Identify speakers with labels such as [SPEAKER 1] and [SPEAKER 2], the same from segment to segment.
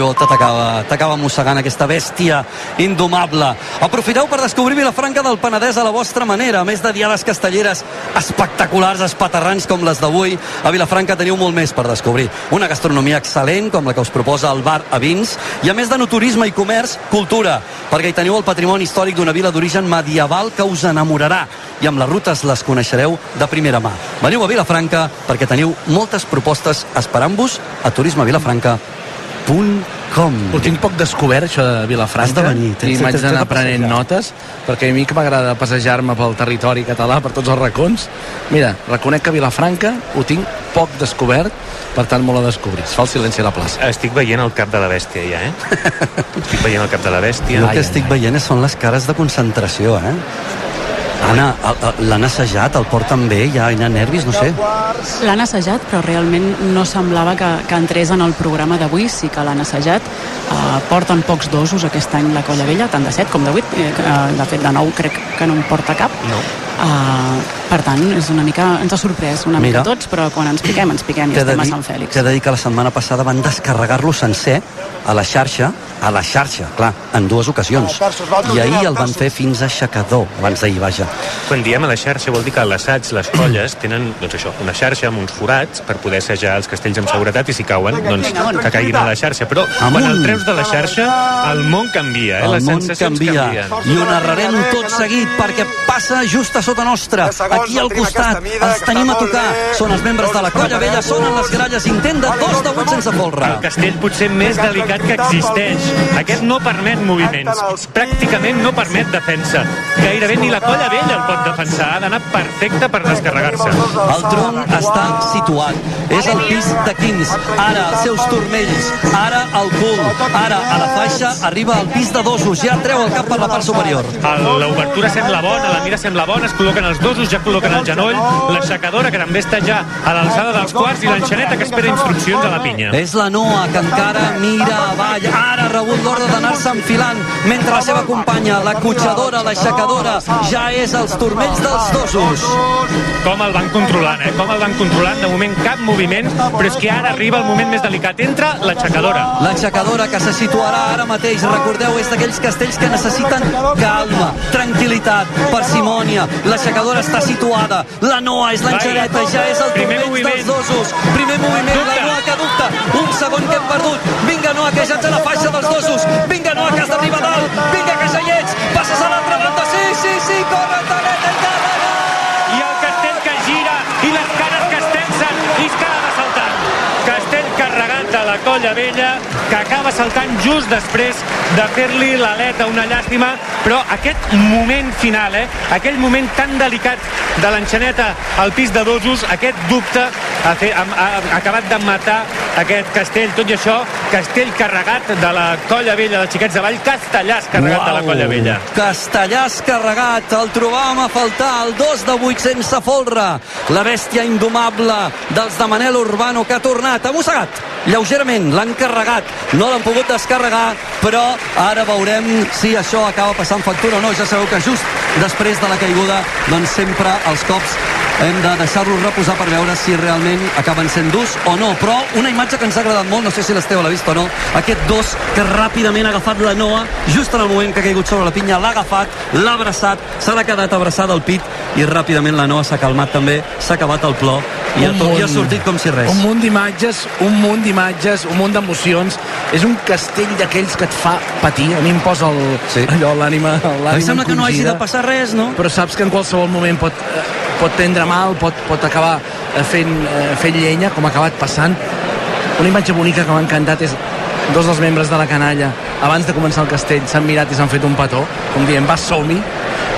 [SPEAKER 1] t'acaba mossegant aquesta bèstia indomable. Aprofiteu per descobrir Vilafranca del Penedès a la vostra manera, a més de diades castelleres espectaculars, espaterrants com les d'avui, a Vilafranca teniu molt més per descobrir. Una gastronomia excel·lent, com la que us proposa el bar a Vins, i a més de no turisme i comerç, cultura, perquè hi teniu el patrimoni històric d'una vila d'origen medieval que us enamorarà, i amb les rutes les coneixereu de primera mà. Veniu a Vilafranca perquè teniu moltes propostes esperant-vos a turismevillafranca.com
[SPEAKER 2] Ho tinc poc descobert, això de Vilafranca.
[SPEAKER 1] Has de venir, tens-
[SPEAKER 2] I m'haig d'anar prenent notes, perquè a mi que m'agrada passejar-me pel territori català, per tots els racons. Mira, reconec que Vilafranca ho tinc poc descobert, per tant, molt a descobrir. Es fa el silenci a la plaça.
[SPEAKER 3] Estic veient el cap de la bèstia, ja, eh? Estic veient el cap de la bèstia.
[SPEAKER 1] El que
[SPEAKER 2] ai,
[SPEAKER 1] estic
[SPEAKER 2] ai.
[SPEAKER 1] veient són les cares de concentració, eh? Anna, l'han assajat, el porten bé, ja hi ha nervis, no sé.
[SPEAKER 4] L'han assajat, però realment no semblava que, que entrés en el programa d'avui, sí que l'han assajat. Uh, porten pocs dosos aquest any la Colla Vella, tant de 7 com de 8. Eh, uh, de fet, de 9 crec que no en porta cap.
[SPEAKER 3] No.
[SPEAKER 4] Uh, per tant, és una mica, ens ha sorprès una
[SPEAKER 1] Mira.
[SPEAKER 4] mica tots, però quan ens piquem, ens piquem i estem a
[SPEAKER 1] dir,
[SPEAKER 4] Sant Fèlix.
[SPEAKER 1] t'he de dir que la setmana passada van descarregar-lo sencer a la xarxa, a la xarxa, clar, en dues ocasions. I ahir el van fer fins a aixecador, abans d'ahir, vaja.
[SPEAKER 3] Quan diem a la xarxa vol dir que a l'assaig les colles tenen doncs això, una xarxa amb uns forats per poder assajar els castells amb seguretat i si cauen, doncs que caiguin a la xarxa. Però quan el treus de la xarxa, el món canvia, eh?
[SPEAKER 1] El
[SPEAKER 3] les
[SPEAKER 1] món
[SPEAKER 3] sensacions
[SPEAKER 1] canvia
[SPEAKER 3] canvien.
[SPEAKER 1] i ho narrarem tot seguit perquè passa just a sota nostra. Aquí al costat, els tenim a tocar. són els membres de la Colla Vella sonen les gralles, intent de dos de vuit sense folre.
[SPEAKER 3] El castell potser més delicat que existeix. Aquest no permet moviments. Pràcticament no permet defensa. Gairebé ni la colla vella el pot defensar. Ha d'anar perfecte per descarregar-se.
[SPEAKER 1] el tronc està situat. És el pis de Quins. Ara els seus turmells, ara el cul. Ara a la faixa arriba al pis de dosos. Ja treu el cap per la part superior.
[SPEAKER 3] L'obertura sembla bona, la mira sembla bona, es col·loquen els dosos, ja col·loquen el genoll, l'aixecadora que també està ja a l'alçada dels quarts i l'enxaneta que espera instruccions a la pinya.
[SPEAKER 1] És la Noa que encara mira avall. Ara ha rebut l'ordre d'anar-se enfilant mentre la seva companya, la cotxadora, l'aixecadora, ja és als turmells dels dosos.
[SPEAKER 3] Com el van controlant, eh? Com el van controlant. De moment cap moviment, però és que ara arriba el moment més delicat. Entra l'aixecadora.
[SPEAKER 1] L'aixecadora que se situarà ara mateix, recordeu, és d'aquells castells que necessiten calma, tranquil·litat, parsimònia. L'aixecadora està situada, la Noa és l'enxaneta, ja és el
[SPEAKER 3] moviment.
[SPEAKER 1] dels dosos. Primer moviment, la. Noa que dubta. Un segon que hem perdut. Vinga, Noa, que ja ets a la faixa dels dosos. Vinga, Noa, que has d'arribar dalt. Vinga, que ja hi ets. Passes a l'altra banda. Sí, sí, sí, corre, taleta, encara.
[SPEAKER 3] I el castell que gira i les cares que es tensen i es acaba saltant. Castell carregat de la colla vella que acaba saltant just després de fer-li l'aleta una llàstima. Però aquest moment final eh? aquell moment tan delicat de l'enxaneta al pis de dosos aquest dubte ha, fet, ha, ha acabat de matar aquest castell. Tot i això, castell carregat de la colla vella dels xiquets de Vall. Castellàs carregat de la colla vella.
[SPEAKER 1] Castellàs carregat, el trobàvem a faltar, el 2 de 8 sense folre. La bèstia indomable dels de Manel Urbano que ha tornat, ha mossegat, lleugerament, l'han carregat, no l'han pogut descarregar, però ara veurem si això acaba passant factura o no. Ja sabeu que just després de la caiguda, doncs sempre els cops hem de deixar-los reposar per veure si realment acaben sent durs o no. Però una imatge que ens ha agradat molt, no sé si l'Esteu l'ha vist o no, aquest dos que ràpidament ha agafat la Noa, just en el moment que ha caigut sobre la pinya, l'ha agafat, l'ha abraçat, se l'ha quedat abraçada al pit i ràpidament la Noa s'ha calmat també, s'ha acabat el plor i tot, i ha
[SPEAKER 2] munt-
[SPEAKER 1] sortit com si res.
[SPEAKER 2] Un munt d'imatges, un munt d'imatges, un munt d'emocions. És un castell d'aquells que et fa patir. A mi em posa el,
[SPEAKER 1] Sí.
[SPEAKER 2] allò, l'ànima
[SPEAKER 1] Em sembla que no hagi de passar res, no?
[SPEAKER 2] Però saps que en qualsevol moment pot, eh, pot prendre mal, pot, pot acabar eh, fent, eh, fent llenya, com ha acabat passant. Una imatge bonica que m'ha encantat és dos dels membres de la canalla, abans de començar el castell, s'han mirat i s'han fet un petó, com dient, va, som-hi.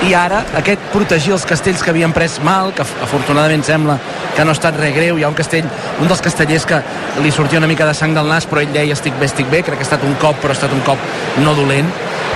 [SPEAKER 2] I ara, aquest protegir els castells que havien pres mal, que af- afortunadament sembla que no ha estat res greu, hi ha un castell, un dels castellers que li sortia una mica de sang del nas, però ell deia estic bé, estic bé, crec que ha estat un cop, però ha estat un cop no dolent.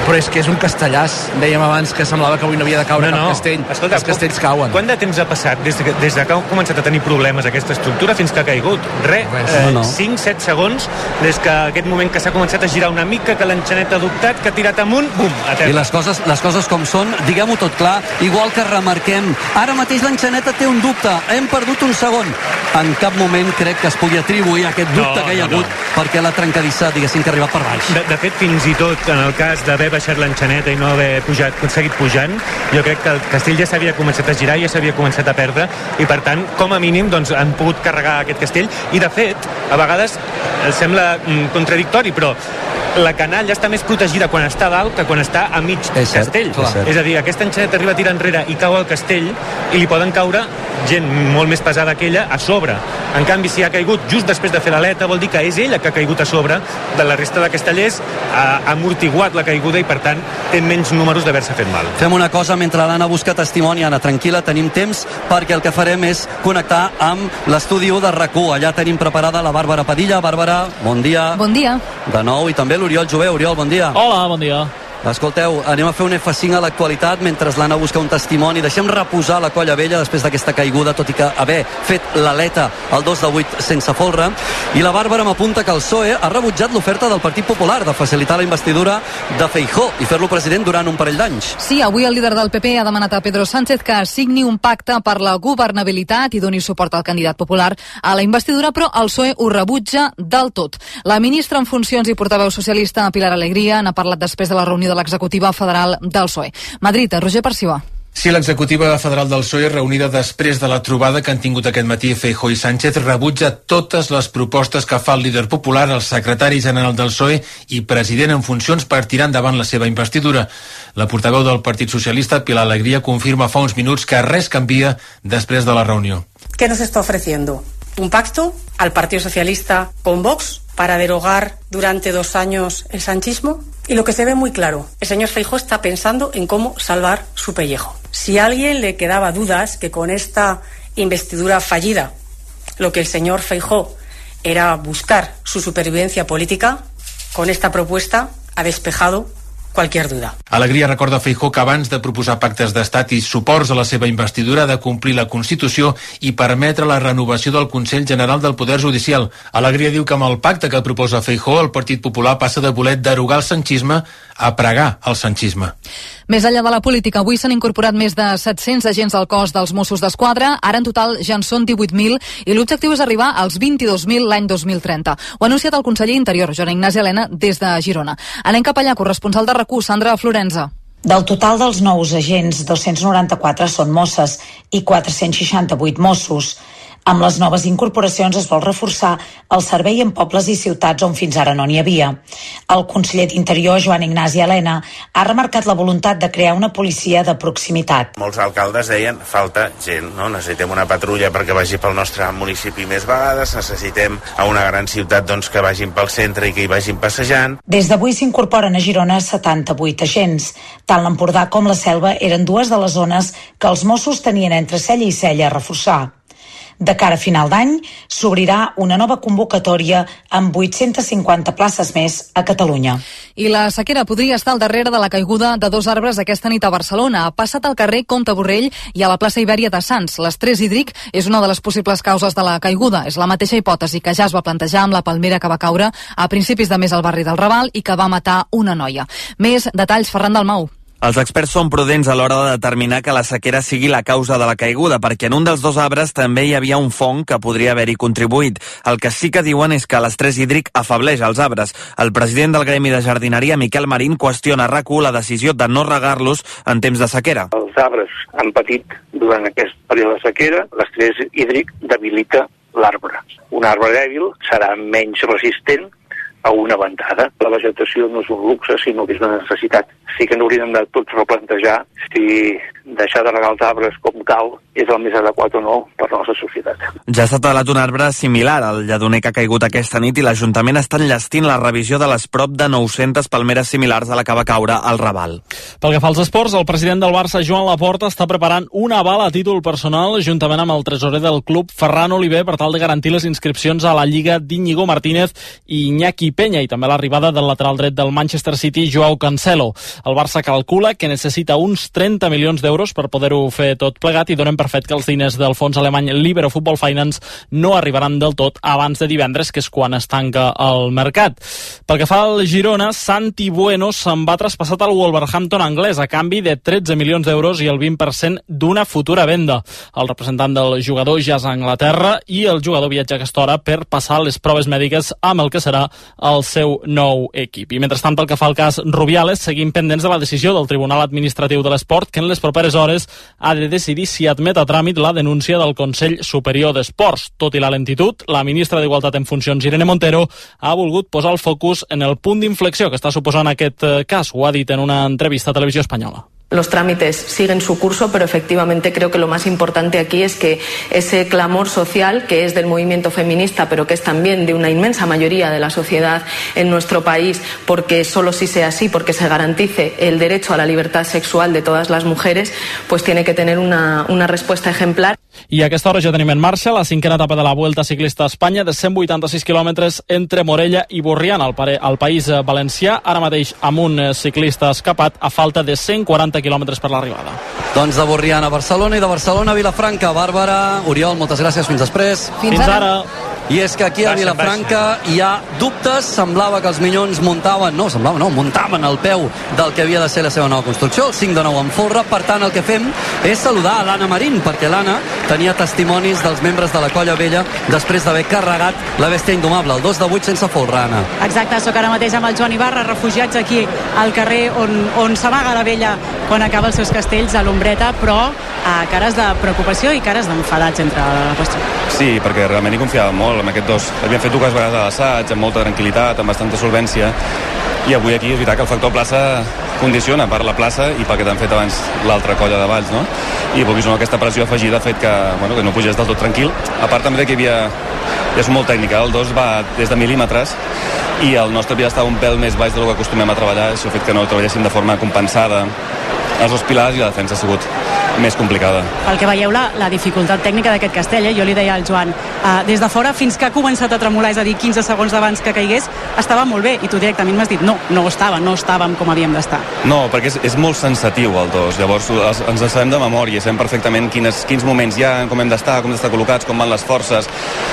[SPEAKER 2] Però és que és un castellàs. Dèiem abans que semblava que avui no havia de caure no, no. cap castell. Escolta, Els castells cauen.
[SPEAKER 3] Quant de temps ha passat des, de, des de que ha començat a tenir problemes aquesta estructura fins que ha caigut? Re, eh, no, no. 5-7 segons des que aquest moment que s'ha començat a girar una mica, que l'enxanet ha adoptat, que ha tirat amunt, bum, a terra.
[SPEAKER 1] I les coses, les coses com són, diguem-ho tot clar, igual que remarquem, ara mateix l'enxaneta té un dubte, hem perdut un segon. En cap moment crec que es pugui atribuir aquest dubte no, que hi ha hagut no, no. perquè la trencadissa, diguéssim, que ha arribat per baix.
[SPEAKER 3] De, de fet, fins i tot en el cas d'haver baixat l'enxaneta i no haver pujat, seguit pujant, jo crec que el castell ja s'havia començat a girar, ja s'havia començat a perdre, i per tant, com a mínim, doncs, han pogut carregar aquest castell, i de fet, a vegades sembla mm, contradictori, però la canalla està més protegida quan està dalt que quan està a mig és castell. Cert, és a dir, aquesta enxaneta arriba a tirar enrere i cau al castell i li poden caure gent molt més pesada que ella a sobre. En canvi, si ha caigut just després de fer l'aleta, vol dir que és ella que ha caigut a sobre de la resta de castellers, ha amortiguat la caiguda i, per tant, té menys números d'haver-se fet mal.
[SPEAKER 1] Fem una cosa, mentre l'Anna busca testimoni, Anna, tranquil·la, tenim temps, perquè el que farem és connectar amb l'estudi de rac Allà tenim preparada la Bàrbara Padilla. Bàrbara, bon dia.
[SPEAKER 5] Bon dia.
[SPEAKER 1] De nou, i també l'Oriol Jové. Oriol, bon dia.
[SPEAKER 6] Hola, bon dia.
[SPEAKER 1] Escolteu, anem a fer un F5 a l'actualitat mentre l'Anna busca un testimoni. Deixem reposar la colla vella després d'aquesta caiguda, tot i que haver fet l'aleta al 2 de 8 sense folre. I la Bàrbara m'apunta que el PSOE ha rebutjat l'oferta del Partit Popular de facilitar la investidura de Feijó i fer-lo president durant un parell d'anys.
[SPEAKER 5] Sí, avui el líder del PP ha demanat a Pedro Sánchez que signi un pacte per la governabilitat i doni suport al candidat popular a la investidura, però el PSOE ho rebutja del tot. La ministra en funcions i portaveu socialista Pilar Alegria n'ha parlat després de la reunió de l'executiva federal del PSOE. Madrid, Roger Parciba.
[SPEAKER 7] Sí, l'executiva federal del PSOE, reunida després de la trobada que han tingut aquest matí Feijó i Sánchez, rebutja totes les propostes que fa el líder popular, el secretari general del PSOE i president en funcions per tirar endavant la seva investidura. La portaveu del Partit Socialista, Pilar Alegria, confirma fa uns minuts que res canvia després de la reunió.
[SPEAKER 8] ¿Qué nos está ofreciendo? ¿Un pacto al Partido Socialista con Vox para derogar durante dos años el sanchismo? Y lo que se ve muy claro, el señor Feijó está pensando en cómo salvar su pellejo. Si a alguien le quedaba dudas que con esta investidura fallida lo que el señor Feijó era buscar su supervivencia política, con esta propuesta ha despejado qualsevol duda.
[SPEAKER 7] Alegria recorda Feijó que abans de proposar pactes d'estat i suports a la seva investidura de complir la Constitució i permetre la renovació del Consell General del Poder Judicial. Alegria diu que amb el pacte que proposa Feijó el Partit Popular passa de voler derogar el sanchisme a pregar el sanchisme.
[SPEAKER 5] Més enllà de la política, avui s'han incorporat més de 700 agents al cos dels Mossos d'Esquadra. Ara en total ja en són 18.000 i l'objectiu és arribar als 22.000 l'any 2030. Ho ha anunciat el conseller Interior, Joan Ignasi Helena, des de Girona. Anem cap allà, corresponsal de RAC1, Sandra Florenza.
[SPEAKER 9] Del total dels nous agents, 294 són Mosses i 468 Mossos. Amb les noves incorporacions es vol reforçar el servei en pobles i ciutats on fins ara no n'hi havia. El conseller d'Interior, Joan Ignasi Helena, ha remarcat la voluntat de crear una policia de proximitat.
[SPEAKER 10] Molts alcaldes deien falta gent, no? necessitem una patrulla perquè vagi pel nostre municipi més vegades, necessitem a una gran ciutat doncs, que vagin pel centre i que hi vagin passejant.
[SPEAKER 9] Des d'avui s'incorporen a Girona 78 agents. Tant l'Empordà com la Selva eren dues de les zones que els Mossos tenien entre cella i cella a reforçar. De cara a final d'any, s'obrirà una nova convocatòria amb 850 places més a Catalunya.
[SPEAKER 5] I la sequera podria estar al darrere de la caiguda de dos arbres aquesta nit a Barcelona. Ha passat al carrer Comte Borrell i a la plaça Ibèria de Sants. L'estrès hídric és una de les possibles causes de la caiguda. És la mateixa hipòtesi que ja es va plantejar amb la palmera que va caure a principis de mes al barri del Raval i que va matar una noia. Més detalls, Ferran Dalmau.
[SPEAKER 11] Els experts són prudents a l'hora de determinar que la sequera sigui la causa de la caiguda, perquè en un dels dos arbres també hi havia un fong que podria haver-hi contribuït. El que sí que diuen és que l'estrès hídric afableix els arbres. El president del Gremi de Jardineria, Miquel Marín, qüestiona a rac la decisió de no regar-los en temps de sequera.
[SPEAKER 12] Els arbres han patit durant aquest període de sequera, l'estrès hídric debilita l'arbre. Un arbre dèbil serà menys resistent a una ventada. La vegetació no és un luxe, sinó que és una necessitat. Sí que n'hauríem de tots replantejar si deixar de regar els arbres com cal és el més adequat o no per la nostra societat.
[SPEAKER 11] Ja s'ha talat un arbre similar al lledoner que ha caigut aquesta nit i l'Ajuntament està enllestint la revisió de les prop de 900 palmeres similars a la que va caure al Raval.
[SPEAKER 6] Pel que fa als esports, el president del Barça, Joan Laporta, està preparant una bala a títol personal juntament amb el tresorer del club, Ferran Oliver, per tal de garantir les inscripcions a la Lliga d'Iñigo Martínez i Iñaki Peña i també l'arribada del lateral dret del Manchester City, Joao Cancelo. El Barça calcula que necessita uns 30 milions d'euros per poder-ho fer tot plegat i donen per fet que els diners del fons alemany Libero Football Finance no arribaran del tot abans de divendres, que és quan es tanca el mercat. Pel que fa al Girona, Santi Bueno se'n va traspassat al Wolverhampton anglès a canvi de 13 milions d'euros i el 20% d'una futura venda. El representant del jugador ja és a Anglaterra i el jugador viatja a hora per passar les proves mèdiques amb el que serà el seu nou equip. I mentrestant, pel que fa al cas Rubiales, seguim pendents de la decisió del Tribunal Administratiu de l'Esport que en les properes hores ha de decidir si admet a tràmit la denúncia del Consell Superior d'Esports. Tot i la lentitud, la ministra d'Igualtat en funcions, Irene Montero, ha volgut posar el focus en el punt d'inflexió que està suposant aquest eh, cas. Ho ha dit en una entrevista a Televisió Espanyola.
[SPEAKER 13] Los trámites siguen su curso, pero efectivamente creo que lo más importante aquí es que ese clamor social, que es del movimiento feminista, pero que es también de una inmensa mayoría de la sociedad en nuestro país, porque solo si sea así, porque se garantice el derecho a la libertad sexual de todas las mujeres, pues tiene que tener una, una respuesta ejemplar.
[SPEAKER 6] I a aquesta hora ja tenim en marxa la cinquena etapa de la Vuelta Ciclista a Espanya de 186 quilòmetres entre Morella i Borriana, al, al país valencià, ara mateix amb un ciclista escapat a falta de 140 quilòmetres per l'arribada.
[SPEAKER 1] Doncs de Borriana a Barcelona i de Barcelona a Vilafranca. Bàrbara, Oriol, moltes gràcies. Fins després.
[SPEAKER 6] Fins, Fins ara.
[SPEAKER 1] I és que aquí a Vilafranca hi ha dubtes. Semblava que els Minyons muntaven, no, semblava no, muntaven el peu del que havia de ser la seva nova construcció, el 5 de 9 en folre. Per tant, el que fem és saludar a l'Anna Marín, perquè l'Anna tenia testimonis dels membres de la Colla Vella després d'haver carregat la bèstia indomable, el 2 de 8 sense folre, Anna.
[SPEAKER 4] Exacte, sóc ara mateix amb el Joan Ibarra, refugiats aquí al carrer on, on s'amaga la vella quan acaba els seus castells a l'ombreta, però a cares de preocupació i cares d'enfadats entre la qüestió.
[SPEAKER 14] Sí, perquè realment hi confiava molt amb aquests dos. Havíem fet dues vegades a l'assaig, amb molta tranquil·litat, amb bastanta solvència, i avui aquí és veritat que el factor plaça condiciona per la plaça i pel que t'han fet abans l'altra colla de Valls, no? I no, aquesta pressió afegida ha fet que, bueno, que no pugés del tot tranquil. A part també que hi havia... Ja és molt tècnica, el 2 va des de mil·límetres i el nostre havia estat un pèl més baix del que acostumem a treballar, això ha fet que no treballéssim de forma compensada els dos pilars i la defensa ha sigut més complicada.
[SPEAKER 4] Pel que veieu la, la dificultat tècnica d'aquest castell, eh? jo li deia al Joan, uh, des de fora fins que ha començat a tremolar, és a dir, 15 segons abans que caigués, estava molt bé, i tu directament m'has dit, no, no estava, no estàvem com havíem d'estar.
[SPEAKER 14] No, perquè és, és molt sensatiu el dos, llavors ens en sabem de memòria, sabem perfectament quines, quins moments hi ha, com hem d'estar, com hem d'estar col·locats, com van les forces,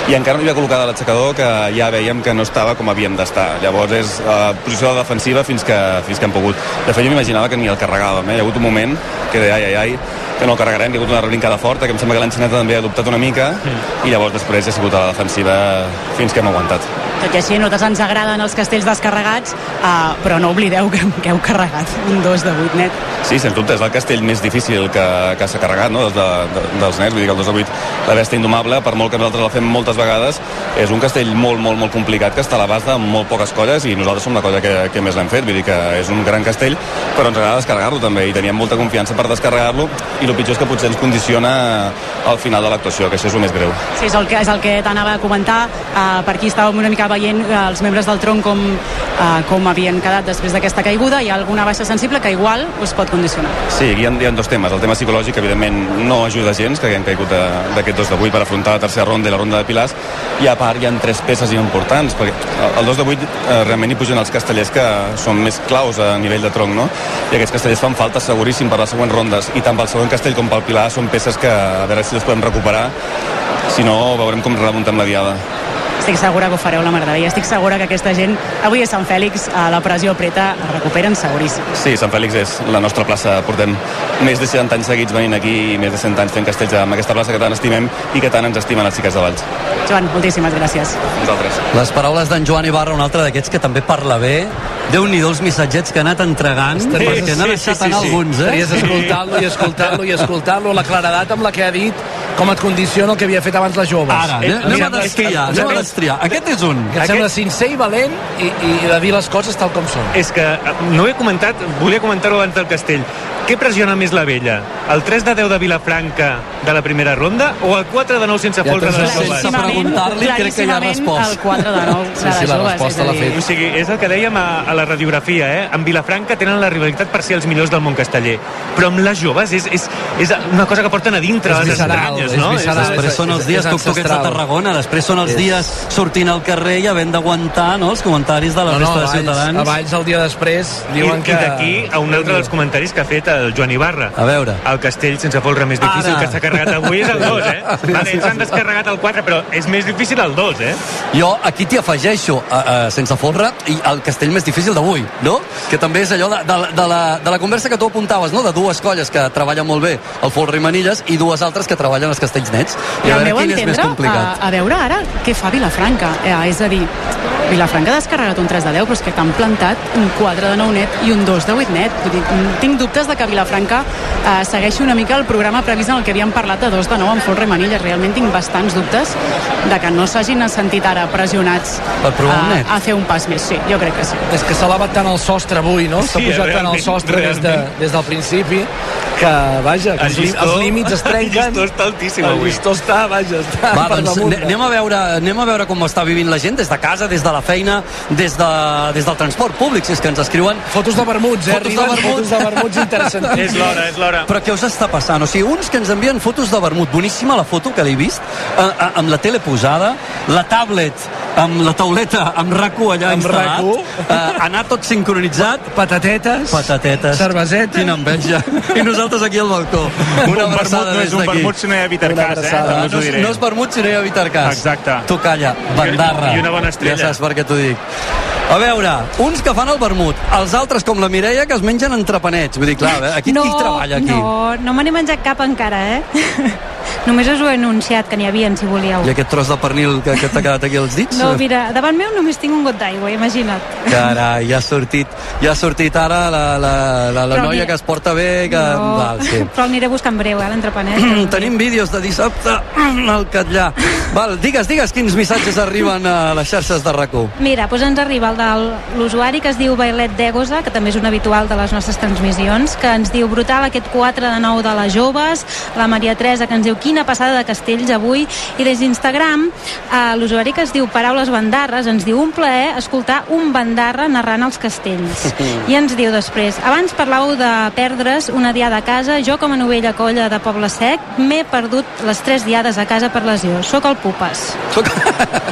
[SPEAKER 14] i encara no hi havia col·locada l'aixecador que ja veiem que no estava com havíem d'estar. Llavors és uh, posició de defensiva fins que, fins que hem pogut. De fet, jo m'imaginava que ni el carregàvem, eh? hi ha hagut un moment que deia, ai, ai, ai, que no el carregarem, hi ha hagut una reblincada forta, que em sembla que l'enxaneta també ha dubtat una mica, mm. i llavors després ha sigut a la defensiva fins que hem aguantat.
[SPEAKER 4] Tot i així, a nosaltres ens agraden els castells descarregats, uh, però no oblideu que, que heu carregat un 2 de 8 net.
[SPEAKER 14] Sí, sens dubte, és el castell més difícil que, que s'ha carregat, no?, de, de, dels nets, vull dir que el 2 de 8, la bèstia indomable, per molt que nosaltres la fem moltes vegades, és un castell molt, molt, molt complicat, que està a l'abast de molt poques colles, i nosaltres som la colla que, que més l'hem fet, vull dir que és un gran castell, però ens agrada descarregar-lo també, i teníem molta confiança per descarregar-lo, i el pitjor és que potser ens condiciona al final de l'actuació, que això és el més greu.
[SPEAKER 4] Sí, és el que, és el que t'anava a comentar, uh, per aquí estàvem una mica veient uh, els membres del tronc com, uh, com havien quedat després d'aquesta caiguda, hi ha alguna baixa sensible que igual us pot condicionar.
[SPEAKER 14] Sí, hi ha, hi ha dos temes. El tema psicològic, evidentment, no ajuda gens, que haguem caigut d'aquest 2 de 8 per afrontar la tercera ronda i la ronda de Pilars, i a part hi ha tres peces importants, perquè el 2 de 8 eh, realment hi pugen els castellers que són més claus a nivell de tronc, no? I aquests castellers fan falta seguríssim per les següents rondes, i tant pel segon castell com pel Pilar són peces que a veure si les podem recuperar, si no veurem com remuntem la diada
[SPEAKER 4] estic segura que ho fareu la meravella. Estic segura que aquesta gent, avui a Sant Fèlix, a la pressió preta, es recuperen seguríssim.
[SPEAKER 14] Sí, Sant Fèlix és la nostra plaça. Portem més de 60 anys seguits venint aquí i més de 100 anys fent castells amb aquesta plaça que tant estimem i que tant ens estimen els xiques de Valls.
[SPEAKER 4] Joan, moltíssimes gràcies.
[SPEAKER 14] Nosaltres.
[SPEAKER 1] Les paraules d'en Joan Ibarra, un altre d'aquests que també parla bé. déu nhi els missatgets que ha anat entregant, sí, perquè n'ha sí, deixat sí, sí, anar sí. alguns, eh?
[SPEAKER 2] Estaries escoltant-lo i escoltant-lo i escoltant-lo, la claredat amb la que ha dit com et condiciona el que havia fet abans les joves.
[SPEAKER 1] Ara, anem, anem a destriar, anem a destriar. Aquest és un.
[SPEAKER 2] Que et sembla sincer i valent i, i de dir les coses tal com són.
[SPEAKER 3] És que eh, no ho he comentat, volia comentar-ho abans del castell. Què pressiona més la vella? El 3 de 10 de Vilafranca de la primera ronda o el 4 de 9 sense
[SPEAKER 2] Ja
[SPEAKER 3] folre de les joves?
[SPEAKER 2] sense preguntar-li, crec que ja ha respost.
[SPEAKER 4] El 4 de 9 de
[SPEAKER 2] Sí,
[SPEAKER 4] les
[SPEAKER 2] sí, la
[SPEAKER 4] joves,
[SPEAKER 2] resposta
[SPEAKER 4] és
[SPEAKER 2] fet.
[SPEAKER 3] O sigui, és el que dèiem a, a la radiografia, eh? En Vilafranca tenen la rivalitat per ser els millors del món casteller. Però amb les joves és, és, és una cosa que porten a dintre
[SPEAKER 2] És
[SPEAKER 3] les
[SPEAKER 2] visceral,
[SPEAKER 3] estranyes,
[SPEAKER 2] és
[SPEAKER 3] no?
[SPEAKER 2] visceral.
[SPEAKER 1] Després són els dies
[SPEAKER 2] és
[SPEAKER 1] tuc-tuquets de. Tarragona, després són els
[SPEAKER 2] És-
[SPEAKER 1] dies sortint al carrer i havent d'aguantar no, els comentaris de la
[SPEAKER 2] No, no,
[SPEAKER 1] resta de
[SPEAKER 2] a Valls,
[SPEAKER 1] ciutadans.
[SPEAKER 2] a Valls el dia després
[SPEAKER 3] I,
[SPEAKER 2] diuen que...
[SPEAKER 3] I d'aquí a un altre dels comentaris que ha fet el Joan Ibarra.
[SPEAKER 1] A veure.
[SPEAKER 3] El castell sense folre més difícil
[SPEAKER 1] Ara.
[SPEAKER 3] que s'ha carregat avui és el 2, eh? Vale, ells han descarregat el 4, però és més difícil el 2, eh?
[SPEAKER 1] Jo aquí t'hi afegeixo, uh, uh, sense folre, i el castell més difícil d'avui, no? Que també és allò de, de, de, la, de la conversa que tu apuntaves, no? De dues colles que treballen molt bé el folre i manilles i dues altres que treballen els castells nets. I a
[SPEAKER 4] al
[SPEAKER 1] veure quin és més
[SPEAKER 4] entendre,
[SPEAKER 1] complicat.
[SPEAKER 4] a, a veure ara què fa Vilafranca. Eh, és a dir, Vilafranca ha descarregat un 3 de 10, però és que t'han plantat un 4 de 9 net i un 2 de 8 net. Vull dir, mm, tinc dubtes de que Vilafranca eh, segueixi una mica el programa previst en el que havíem parlat de 2 de 9 amb folre manilles. Realment tinc bastants dubtes de que no s'hagin sentit ara pressionats
[SPEAKER 1] Per provar
[SPEAKER 4] a,
[SPEAKER 1] net.
[SPEAKER 4] a fer un pas més. Sí, jo crec que sí.
[SPEAKER 2] És que s'ha elevat tant el sostre avui, no? S'ha
[SPEAKER 3] Sí,
[SPEAKER 2] pujat tant el
[SPEAKER 3] realment,
[SPEAKER 2] sostre des, de, des del principi que, vaja, que
[SPEAKER 3] El llistó-
[SPEAKER 2] els límits es trenquen.
[SPEAKER 3] el llistó està altíssim
[SPEAKER 2] El
[SPEAKER 3] avui.
[SPEAKER 2] llistó està, vaja, està
[SPEAKER 1] Va, doncs anem a, veure, anem a veure com està vivint la gent des de casa, des de la feina, des, de, des del transport públic, si és que ens escriuen.
[SPEAKER 2] Fotos de vermuts, eh?
[SPEAKER 1] Fotos de
[SPEAKER 2] Arriben
[SPEAKER 1] vermuts.
[SPEAKER 2] fotos de vermuts interessantíssimes.
[SPEAKER 3] És l'hora, és l'hora.
[SPEAKER 1] Però què us està passant? O sigui, uns que ens envien fotos de vermut. Boníssima la foto que l'he vist, eh, eh, amb la tele posada, la tablet amb la tauleta amb rac allà
[SPEAKER 2] Amb
[SPEAKER 1] instal·lat,
[SPEAKER 2] RAC1.
[SPEAKER 1] eh, anar tot sincronitzat,
[SPEAKER 2] Patatetes.
[SPEAKER 1] patatetes,
[SPEAKER 2] Cerveseta.
[SPEAKER 1] quina enveja, i nosaltres aquí al balcó. Una abraçada
[SPEAKER 15] no
[SPEAKER 1] des
[SPEAKER 15] és un vermut si no hi ha Vitarcàs, eh?
[SPEAKER 1] No, no és vermut si no hi ha Vitarcàs.
[SPEAKER 15] Exacte.
[SPEAKER 1] Tu calla, bandarra.
[SPEAKER 3] I una bona estrella.
[SPEAKER 1] Ja saps per què t'ho dic. A veure, uns que fan el vermut, els altres, com la Mireia, que es mengen entrepanets. Vull dir, clar, aquí
[SPEAKER 16] no,
[SPEAKER 1] qui treballa aquí?
[SPEAKER 16] No, no me n'he menjat cap encara, eh? Només us ho he anunciat, que n'hi havia, si volíeu.
[SPEAKER 1] I aquest tros de pernil que, que t'ha quedat aquí als dits?
[SPEAKER 16] No, mira, davant meu només tinc un got d'aigua, imagina't.
[SPEAKER 1] Carai, ja ha sortit, ja ha sortit ara la, la, la, la noia
[SPEAKER 16] mira-
[SPEAKER 1] que es porta bé, que...
[SPEAKER 16] No,
[SPEAKER 1] Val, sí.
[SPEAKER 16] però el aniré buscant breu, eh, l'entrepanet.
[SPEAKER 1] Tenim vídeos de dissabte al Catllà. Val, digues, digues quins missatges arriben a les xarxes de rac
[SPEAKER 16] Mira, doncs ens arriba el de l'usuari que es diu Bailet d'Egosa, que també és un habitual de les nostres transmissions, que ens diu brutal aquest 4 de 9 de les joves, la Maria Teresa que ens diu quina passada de castells avui, i des d'Instagram eh, l'usuari que es diu Paraules Bandarres ens diu un plaer escoltar un bandarra narrant els castells. I ens diu després, abans parlàveu de perdre's una diada a casa, jo com a novella colla de Poble Sec m'he perdut les tres diades a casa per lesió. Soc el Pupes.
[SPEAKER 1] Soc,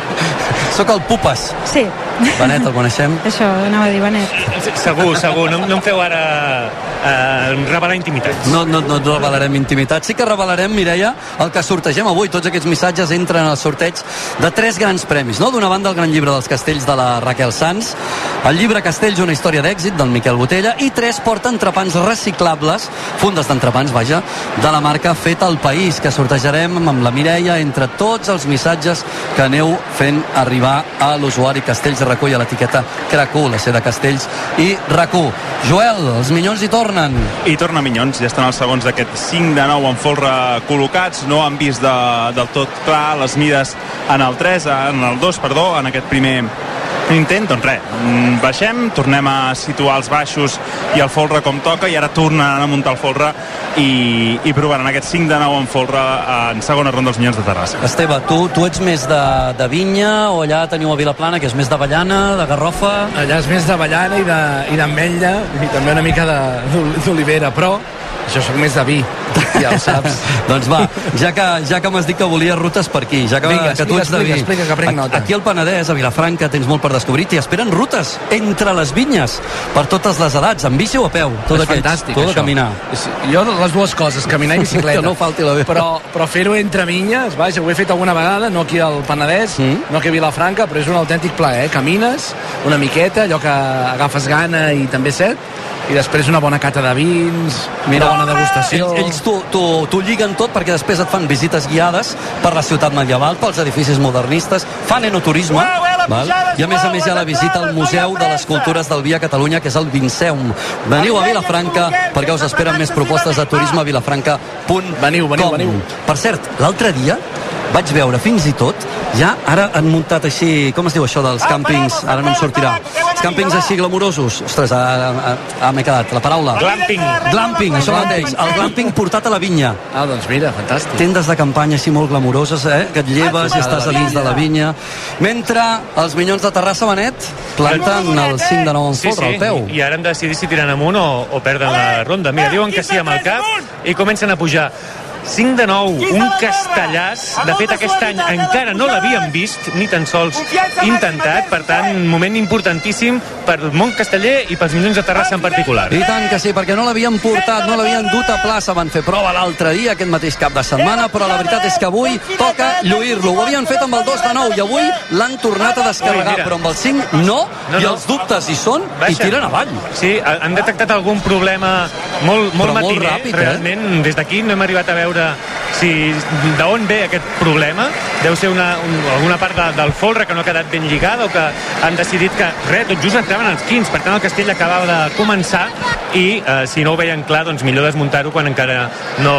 [SPEAKER 1] Soc el Pupes.
[SPEAKER 16] Sí.
[SPEAKER 1] Benet, el coneixem?
[SPEAKER 16] Això, anava a dir, Benet.
[SPEAKER 3] Segur, segur. No, no em feu ara eh, revelar intimitats.
[SPEAKER 1] No, no, no revelarem intimitat. Sí que revelarem, Mireia, el que sortegem avui. Tots aquests missatges entren al sorteig de tres grans premis. No? D'una banda, el gran llibre dels castells de la Raquel Sanz, el llibre Castells, una història d'èxit, del Miquel Botella, i tres porta entrepans reciclables, fundes d'entrepans, vaja, de la marca Fet al País, que sortejarem amb la Mireia entre tots els missatges que aneu fent arribar a l'usuari Castells de RAC1 i a l'etiqueta CRAC1, la C de Castells i RAC1. Joel, els minyons hi tornen.
[SPEAKER 15] I torna Minyons, ja estan els segons d'aquest 5 de 9 en folre col·locats, no han vist de, del tot clar les mides en el 3, en el 2, perdó, en aquest primer intent, doncs res, mm, baixem, tornem a situar els baixos i el folre com toca i ara tornaran a muntar el folre i, i provaran aquest 5 de 9 en folre en segona ronda dels Minyons de Terrassa.
[SPEAKER 1] Esteve, tu, tu ets més de, de vinya o allà teniu a Vilaplana, que és més d'avellana, de garrofa?
[SPEAKER 2] Allà és més d'avellana i de- i d'ametlla i també una mica de- d'ol- d'olivera, però això sóc més de vi, ja ho saps.
[SPEAKER 1] doncs va, ja que, ja que m'has dit que volies rutes per aquí, ja que,
[SPEAKER 2] Vinga,
[SPEAKER 1] que tu ets de vi.
[SPEAKER 2] explica, que prenc
[SPEAKER 1] Aquí-
[SPEAKER 2] nota.
[SPEAKER 1] Aquí al Penedès, a Vilafranca, tens molt per descobrir. T'hi esperen rutes entre les vinyes per totes les edats, amb bici o a peu. Tot
[SPEAKER 2] és
[SPEAKER 1] aquests.
[SPEAKER 2] fantàstic,
[SPEAKER 1] de
[SPEAKER 2] això.
[SPEAKER 1] caminar.
[SPEAKER 2] Jo les dues coses, caminar i bicicleta.
[SPEAKER 1] Que no falti la meva.
[SPEAKER 2] Però, però fer-ho entre vinyes, vaja, ho he fet alguna vegada, no aquí al Penedès, mm. no aquí a Vilafranca, però és un autèntic plaer. Camines una miqueta, allò que agafes gana i també set, i després una bona cata de vins,
[SPEAKER 1] Mira,
[SPEAKER 2] una bona degustació...
[SPEAKER 1] Ells, ells t'ho lliguen tot perquè després et fan visites guiades per la ciutat medieval, pels edificis modernistes, fan enoturisme. Val? I a més a més hi ha la visita al Museu de les Cultures del Via Catalunya, que és el Vinceum. Veniu a Vilafranca perquè us esperen més propostes de turisme a vilafranca.com.
[SPEAKER 2] Veniu, veniu, veniu.
[SPEAKER 1] Per cert, l'altre dia vaig veure fins i tot, ja ara han muntat així, com es diu això dels càmpings, ara no em sortirà, càmpings així glamurosos, ostres, ah, ah, ah, m'he quedat, la paraula.
[SPEAKER 3] Glamping.
[SPEAKER 1] Glamping, això mateix, el glamping portat a la vinya.
[SPEAKER 2] Ah, doncs mira, fantàstic.
[SPEAKER 1] Tendes de campanya així molt glamuroses, eh? que et lleves i estàs a dins de la vinya. Mentre els Minyons de Terrassa Benet planten el 5 de 9 en folre al peu.
[SPEAKER 3] I ara hem de decidir si tiren amunt o, o perden la ronda. Mira, diuen que sí amb el cap i comencen a pujar. 5 de 9, un castellàs. De fet, aquest any encara no l'havíem vist, ni tan sols intentat. Per tant, un moment importantíssim per el món casteller i pels milions de Terrassa en particular.
[SPEAKER 1] I tant que sí, perquè no l'havien portat, no l'havien dut a plaça, van fer prova l'altre dia, aquest mateix cap de setmana, però la veritat és que avui toca lluir-lo. Ho havien fet amb el 2 de 9 i avui l'han tornat a descarregar,
[SPEAKER 3] Ui,
[SPEAKER 1] però amb el 5 no,
[SPEAKER 3] No,
[SPEAKER 1] i
[SPEAKER 3] no.
[SPEAKER 1] els dubtes hi són i
[SPEAKER 3] Baixa.
[SPEAKER 1] tiren avall.
[SPEAKER 3] Sí, ha- han detectat algun problema molt, molt
[SPEAKER 1] Però molt
[SPEAKER 3] matiner.
[SPEAKER 1] ràpid, eh?
[SPEAKER 3] Realment, des d'aquí no hem arribat a veure veure si d'on ve aquest problema. Deu ser una, un, alguna part de, del folre que no ha quedat ben lligada o que han decidit que, res, tot just entraven els 15. Per tant, el castell acabava de començar i eh, si no ho veien clar, doncs millor desmuntar-ho quan encara no,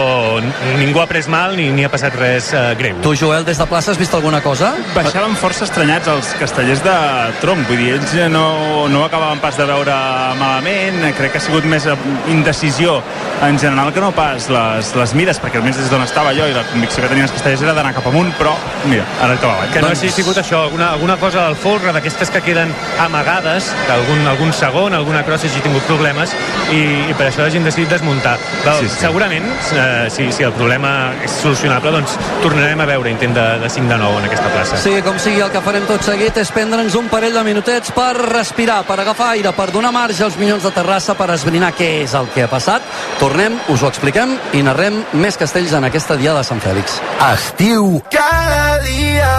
[SPEAKER 3] ningú ha pres mal ni, ni ha passat res eh, greu.
[SPEAKER 1] Tu, Joel, des de plaça has vist alguna cosa?
[SPEAKER 15] Baixaven força estranyats els castellers de tronc, vull dir, ells no, no ho acabaven pas de veure malament, crec que ha sigut més indecisió en general que no pas les, les mides, perquè almenys des d'on estava jo i la convicció que tenien els castellers era d'anar cap amunt, però mira, ara cap avall.
[SPEAKER 3] Que no hagi sigut això, alguna, alguna cosa del folre, d'aquestes que queden amagades, que algun, algun segon, alguna crossa hagi tingut problemes, i, i per això hagin decidit desmuntar. Però,
[SPEAKER 15] Sí,
[SPEAKER 3] sí,
[SPEAKER 15] sí.
[SPEAKER 3] Segurament, eh, si, si el problema és solucionable, doncs tornarem a veure intent de, de 5 de 9 en aquesta plaça.
[SPEAKER 1] Sí, com sigui, el que farem tot seguit és prendre'ns un parell de minutets per respirar, per agafar aire, per donar marge als Minyons de Terrassa, per esbrinar què és el que ha passat. Tornem, us ho expliquem i narrem més castells en aquesta diada de Sant Fèlix.
[SPEAKER 17] Estiu cada dia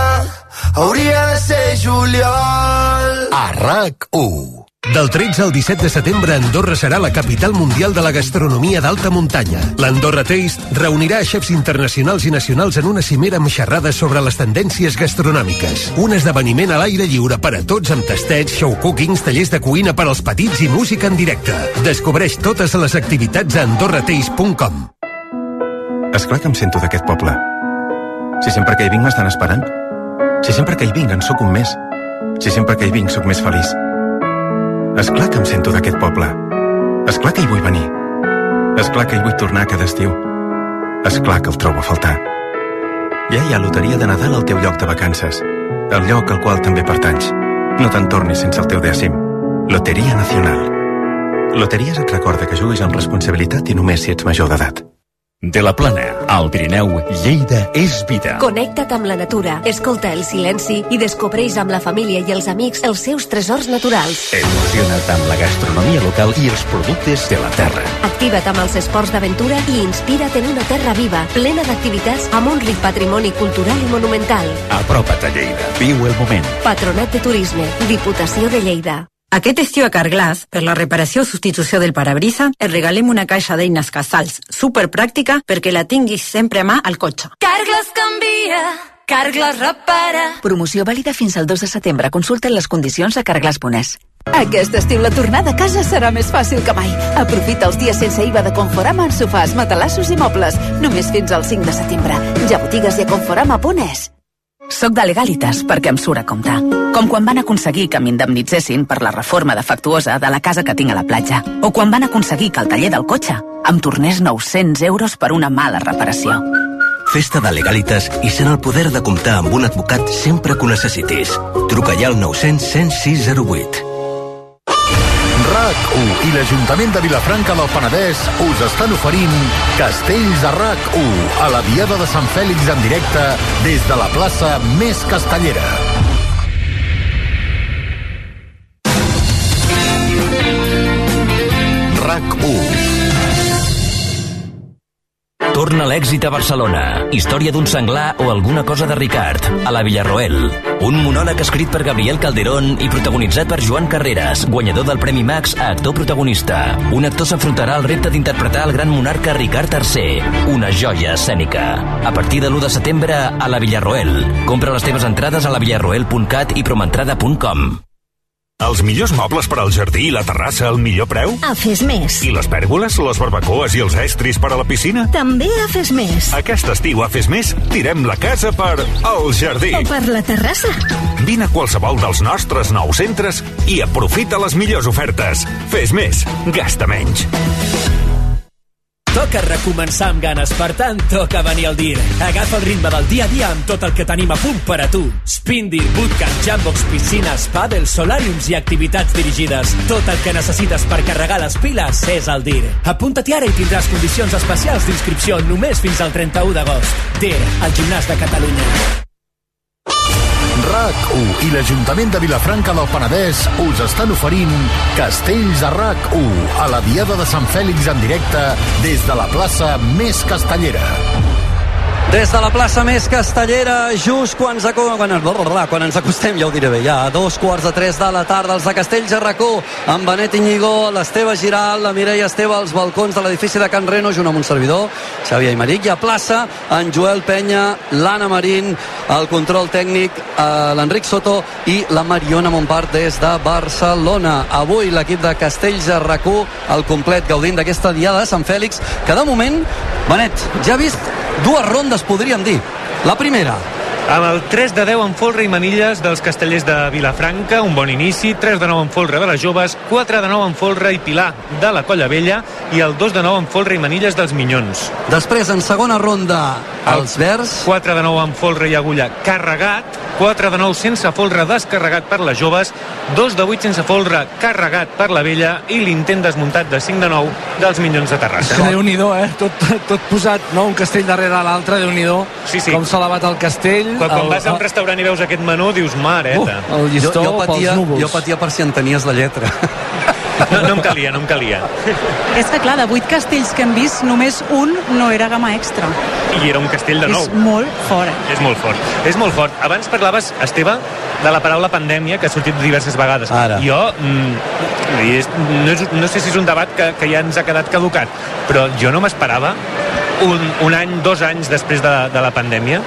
[SPEAKER 17] hauria de ser juliol. A RAC1.
[SPEAKER 18] Del 13 al 17 de setembre, Andorra serà la capital mundial de la gastronomia d'alta muntanya. L'Andorra Taste reunirà xefs internacionals i nacionals en una cimera amb xerrades sobre les tendències gastronòmiques. Un esdeveniment a l'aire lliure per a tots amb tastets, show cookings, tallers de cuina per als petits i música en directe. Descobreix totes les activitats a andorrataste.com.
[SPEAKER 19] És clar que em sento d'aquest poble. Si sempre que hi vinc m'estan esperant. Si sempre que hi vinc en sóc un més. Si sempre que hi vinc sóc més feliç. És clar que em sento d'aquest poble. És clar que hi vull venir. És clar que hi vull tornar cada estiu. És clar que el trobo a faltar. Ja hi ha loteria de Nadal al teu lloc de vacances. El lloc al qual també pertanys. No te'n tornis sense el teu dècim. Loteria Nacional. Loteries et recorda que juguis amb responsabilitat i només si ets major d'edat.
[SPEAKER 20] De la Plana, al Pirineu, Lleida és vida.
[SPEAKER 21] Connecta't amb la natura, escolta el silenci i descobreix amb la família i els amics els seus tresors naturals.
[SPEAKER 20] Emociona't amb la gastronomia local i els productes de la terra.
[SPEAKER 21] Activa't amb els esports d'aventura i inspira't en una terra viva, plena d'activitats amb un ric patrimoni cultural i monumental.
[SPEAKER 20] Apropa't a Lleida. Viu el moment.
[SPEAKER 21] Patronat de Turisme, Diputació de Lleida.
[SPEAKER 22] Aquest estiu a Carglass, per la reparació o substitució del parabrisa, et regalem una caixa d'eines casals superpràctica perquè la tinguis sempre a mà al cotxe.
[SPEAKER 21] Carglass canvia, Carglass repara.
[SPEAKER 23] Promoció vàlida fins al 2 de setembre. Consulten les condicions a carglass.es.
[SPEAKER 24] Aquest estiu la tornada a casa serà més fàcil que mai. Aprofita els dies sense IVA de Conforama en sofàs, matalassos i mobles. Només fins al 5 de setembre. Ja botigues i a conforama.es.
[SPEAKER 23] Soc de Legalitas perquè em surt a compte. Com quan van aconseguir que m'indemnitzessin per la reforma defectuosa de la casa que tinc a la platja. O quan van aconseguir que el taller del cotxe em tornés 900 euros per una mala reparació.
[SPEAKER 25] Festa de Legalitas i sent el poder de comptar amb un advocat sempre que ho necessitis. Truca ja al 900 106 08.
[SPEAKER 26] RAC1 i l'Ajuntament de Vilafranca del Penedès us estan oferint Castells a RAC1 a la Diada de Sant Fèlix en directe des de la plaça més castellera. RAC1
[SPEAKER 27] Torna l'èxit a Barcelona. Història d'un senglar o alguna cosa de Ricard, a la Villarroel. Un monòleg escrit per Gabriel Calderón i protagonitzat per Joan Carreras, guanyador del Premi Max a actor protagonista. Un actor s'afrontarà al repte d'interpretar el gran monarca Ricard III, una joia escènica. A partir de l'1 de setembre a la Villarroel. Compra les teves entrades a lavillarroel.cat i promentrada.com.
[SPEAKER 28] Els millors mobles per al jardí i la terrassa al millor preu?
[SPEAKER 29] A Fes Més.
[SPEAKER 28] I les pèrgoles, les barbacoes i els estris per a la piscina?
[SPEAKER 29] També a Fes Més.
[SPEAKER 28] Aquest estiu a Fes Més tirem la casa per al jardí.
[SPEAKER 29] O per la terrassa.
[SPEAKER 28] Vine a qualsevol dels nostres nous centres i aprofita les millors ofertes. Fes més, gasta menys.
[SPEAKER 30] Toca recomençar amb ganes, per tant, toca venir al DIR. Agafa el ritme del dia a dia amb tot el que tenim a punt per a tu. Spindir, bootcamp, jambox, piscines, pàdel, solàriums i activitats dirigides. Tot el que necessites per carregar les piles és al DIR. Apunta-t'hi ara i tindràs condicions especials d'inscripció només fins al 31 d'agost. DIR, el gimnàs de Catalunya.
[SPEAKER 26] RAC1 i l'Ajuntament de Vilafranca del Penedès us estan oferint Castells a RAC1 a la Diada de Sant Fèlix en directe des de la plaça més castellera.
[SPEAKER 1] Des de la plaça més castellera, just quan, quan, quan ens acostem, ja ho diré bé, ja a dos quarts de tres de la tarda, els de Castells a racó, amb Benet Iñigó, l'Esteve Giral, la Mireia Esteve, als balcons de l'edifici de Can Reno, junt amb un servidor, Xavier Aymeric, i a plaça, en Joel Penya, l'Anna Marín, el control tècnic, eh, l'Enric Soto i la Mariona Montpart des de Barcelona. Avui l'equip de Castells a racó, al complet, gaudint d'aquesta diada de Sant Fèlix, que de moment, Benet, ja ha vist dues rondes, podríem dir. La primera,
[SPEAKER 3] amb el 3 de 10 en folre i manilles dels castellers de Vilafranca, un bon inici, 3 de 9 en folre de les joves, 4 de 9 en folre i pilar de la Colla Vella i el 2 de 9 en folre i manilles dels Minyons.
[SPEAKER 1] Després, en segona ronda, els verds.
[SPEAKER 3] 4 de 9 en folre i agulla carregat, 4 de 9 sense folre descarregat per les joves, 2 de 8 sense folre carregat per la vella i l'intent desmuntat de 5 de 9 dels Minyons de Terrassa.
[SPEAKER 2] Que Déu-n'hi-do, eh? Tot, tot posat, no? Un castell darrere l'altre, déu nhi
[SPEAKER 3] Sí, sí.
[SPEAKER 2] Com s'ha elevat el castell.
[SPEAKER 3] Quan, quan
[SPEAKER 2] el,
[SPEAKER 3] vas a un restaurant i veus aquest menú, dius, mareta.
[SPEAKER 2] Uh, el llistó
[SPEAKER 1] jo, jo, patia,
[SPEAKER 2] pels núvols.
[SPEAKER 1] jo patia per si entenies la lletra.
[SPEAKER 3] No, no em calia, no em calia.
[SPEAKER 4] És que clar, de vuit castells que hem vist, només un no era gamma extra.
[SPEAKER 3] I era un castell de nou.
[SPEAKER 4] És molt fort.
[SPEAKER 3] És molt fort. És molt fort. Abans parlaves, Esteve, de la paraula pandèmia, que ha sortit diverses vegades.
[SPEAKER 1] Ara.
[SPEAKER 3] Jo, mm, és, no, és, no sé si és un debat que, que ja ens ha quedat caducat, però jo no m'esperava un, un any, dos anys després de, de la pandèmia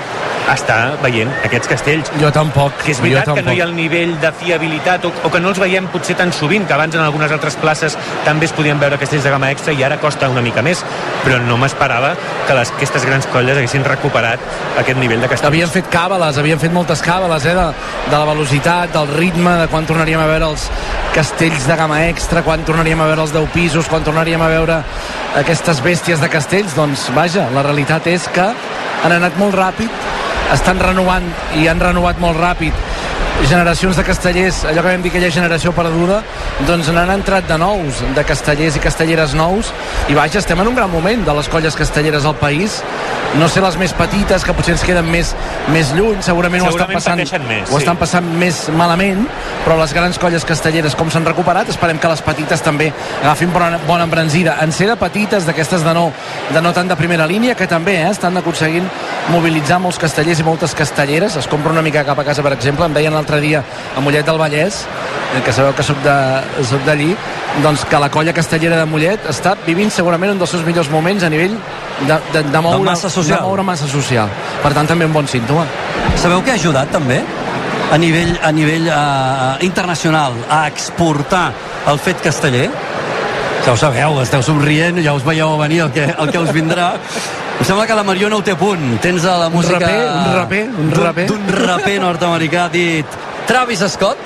[SPEAKER 3] estar veient aquests castells.
[SPEAKER 2] Jo tampoc.
[SPEAKER 3] Que és veritat que no hi ha el nivell de fiabilitat o, o que no els veiem potser tan sovint, que abans en algunes altres places també es podien veure castells de gamma extra i ara costa una mica més, però no m'esperava que les, aquestes grans colles haguessin recuperat aquest nivell de castells.
[SPEAKER 2] Havien fet càbales, havien fet moltes càbales, eh, de, de la velocitat, del ritme, de quan tornaríem a veure els castells de gamma extra, quan tornaríem a veure els 10 pisos, quan tornaríem a veure aquestes bèsties de castells, doncs vaja, la realitat és que han anat molt ràpid, estan renovant i han renovat molt ràpid generacions de castellers, allò que vam dir aquella generació perduda, doncs n'han entrat de nous, de castellers i castelleres nous, i vaja, estem en un gran moment de les colles castelleres al país, no sé les més petites, que potser ens queden més, més lluny, segurament, ho estan
[SPEAKER 3] Segurament
[SPEAKER 2] passant,
[SPEAKER 3] més,
[SPEAKER 2] ho
[SPEAKER 3] sí.
[SPEAKER 2] estan passant més malament, però les grans colles castelleres com s'han recuperat, esperem que les petites també agafin bona, bona embranzida. En ser de petites, d'aquestes de no, de no tant de primera línia, que també eh, estan aconseguint mobilitzar molts castellers i moltes castelleres. Es compra una mica cap a casa, per exemple. Em deien l'altre dia a Mollet del Vallès, eh, que sabeu que soc de- d'allí, doncs que la colla castellera de Mollet està vivint segurament un dels seus millors moments a nivell de, de, de, moure,
[SPEAKER 1] massa social.
[SPEAKER 2] de moure massa social. Per tant, també un bon símptoma.
[SPEAKER 1] Sabeu què ha ajudat també? A nivell, a nivell uh, internacional, a exportar el fet casteller? Ja ho sabeu, esteu somrient, ja us veieu venir el que, el que us vindrà. Em sembla que la Mariona ho té a punt. Tens a la música...
[SPEAKER 2] raper, un raper, un
[SPEAKER 1] d'un-
[SPEAKER 2] raper.
[SPEAKER 1] D'un raper nord-americà dit Travis Scott.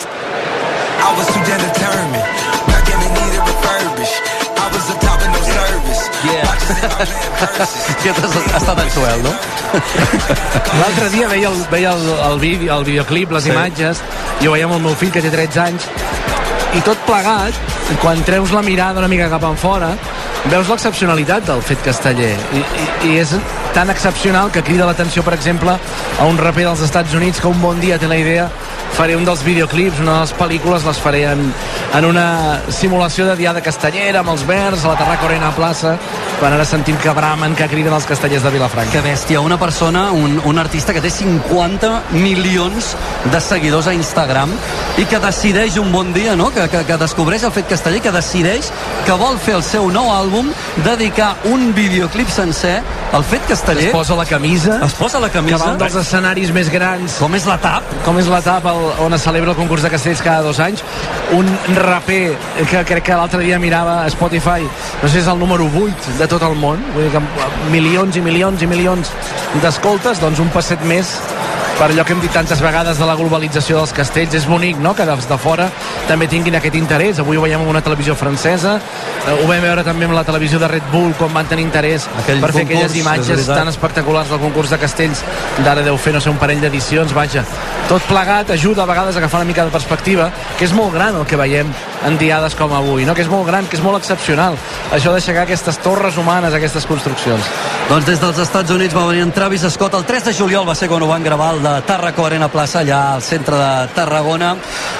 [SPEAKER 31] I was too determined. Back in the need of refurbish. I was up top no service.
[SPEAKER 1] Aquest ha estat el Joel, no?
[SPEAKER 2] L'altre dia veia, el, veia el, el, vídeo, el videoclip, les
[SPEAKER 1] Sí.
[SPEAKER 2] sí. imatges, i ho veia amb el meu fill, que té 13 anys, i tot plegat, quan treus la mirada una mica cap en fora, veus l'excepcionalitat del fet casteller. I, i, I és tan excepcional que crida l'atenció, per exemple, a un raper dels Estats Units que un bon dia té la idea faré un dels videoclips, una de les pel·lícules les faré en, en una simulació de Diada Castellera amb els verds, a la Terraca Arena Plaça quan ara sentim que bramen, que criden els castellers de Vilafranca.
[SPEAKER 1] Que bèstia, una persona, un, un artista que té 50 milions de seguidors a Instagram i que decideix un bon dia, no? que, que, que descobreix el fet casteller, que decideix que vol fer el seu nou àlbum, dedicar un videoclip sencer al fet casteller.
[SPEAKER 2] Es posa la camisa.
[SPEAKER 1] Es posa la camisa.
[SPEAKER 2] Que va un dels escenaris més grans.
[SPEAKER 1] Com és la TAP.
[SPEAKER 2] Com és la TAP, el, on es celebra el concurs de castells cada dos anys. Un raper que crec que l'altre dia mirava a Spotify, no sé si és el número 8 de tot el món, vull dir que amb milions i milions i milions d'escoltes, doncs un passet més per allò que hem dit tantes vegades de la globalització dels castells, és bonic no? que des de fora també tinguin aquest interès. Avui ho veiem en una televisió francesa, eh, ho vam veure també amb la televisió de Red Bull, quan van tenir interès
[SPEAKER 1] Aquell
[SPEAKER 2] per fer
[SPEAKER 1] concurs,
[SPEAKER 2] aquelles imatges tan espectaculars del concurs de castells, d'ara deu fer, no sé, un parell d'edicions, vaja. Tot plegat ajuda a vegades a agafar una mica de perspectiva, que és molt gran el que veiem en diades com avui, no? que és molt gran, que és molt excepcional, això d'aixecar aquestes torres humanes, aquestes construccions.
[SPEAKER 1] Doncs des dels Estats Units va venir en Travis Scott. El 3 de juliol va ser quan ho van gravar el de Tarraco Arena Plaça, allà al centre de Tarragona,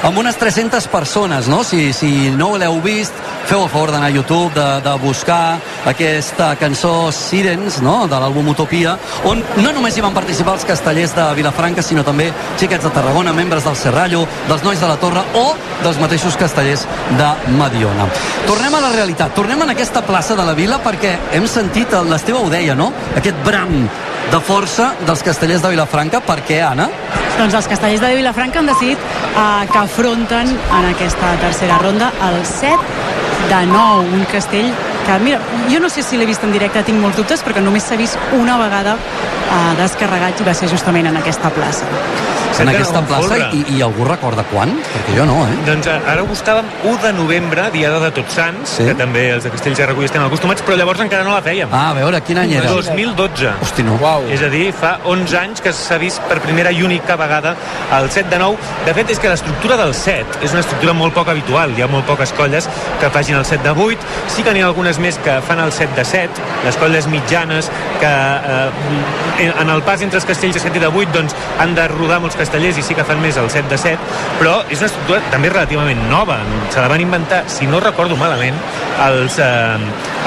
[SPEAKER 1] amb unes 300 persones, no? Si, si no l'heu vist, feu el favor d'anar a YouTube, de, de buscar aquesta cançó Sirens, no?, de l'àlbum Utopia, on no només hi van participar els castellers de Vilafranca, sinó també xiquets de Tarragona, membres del Serrallo, dels Nois de la Torre o dels mateixos castellers de Mediona. Tornem a la realitat, tornem en aquesta plaça de la vila perquè hem sentit, l'Esteve ho deia, no?, aquest bram de força dels castellers de Vilafranca. Per què, Anna?
[SPEAKER 4] Doncs els castellers de Vilafranca han decidit eh, que afronten en aquesta tercera ronda el 7 de 9, un castell que, mira, jo no sé si l'he vist en directe, tinc molts dubtes, perquè només s'ha vist una vegada eh, descarregat i va ser justament en aquesta plaça.
[SPEAKER 1] En aquesta plaça i, i algú recorda quan? Perquè jo no, eh?
[SPEAKER 3] Doncs ara ho buscàvem 1 de novembre, diada de Tots Sants, sí? que també els de Castells de Recull estem acostumats, però llavors encara no la fèiem.
[SPEAKER 1] Ah, a veure, quin any era?
[SPEAKER 3] 2012.
[SPEAKER 1] Hosti, no.
[SPEAKER 2] Uau.
[SPEAKER 3] És a dir, fa 11 anys que s'ha vist per primera i única vegada el 7 de 9. De fet, és que l'estructura del 7 és una estructura molt poc habitual. Hi ha molt poques colles que facin el 7 de 8. Sí que n'hi ha algunes més que fan el 7 de 7, les colles mitjanes que eh, en el pas entre els castells de 7 i de 8 doncs, han de rodar molts castellers i sí que fan més el 7 de 7, però és una estructura també relativament nova. Se la van inventar, si no recordo malament, els, eh,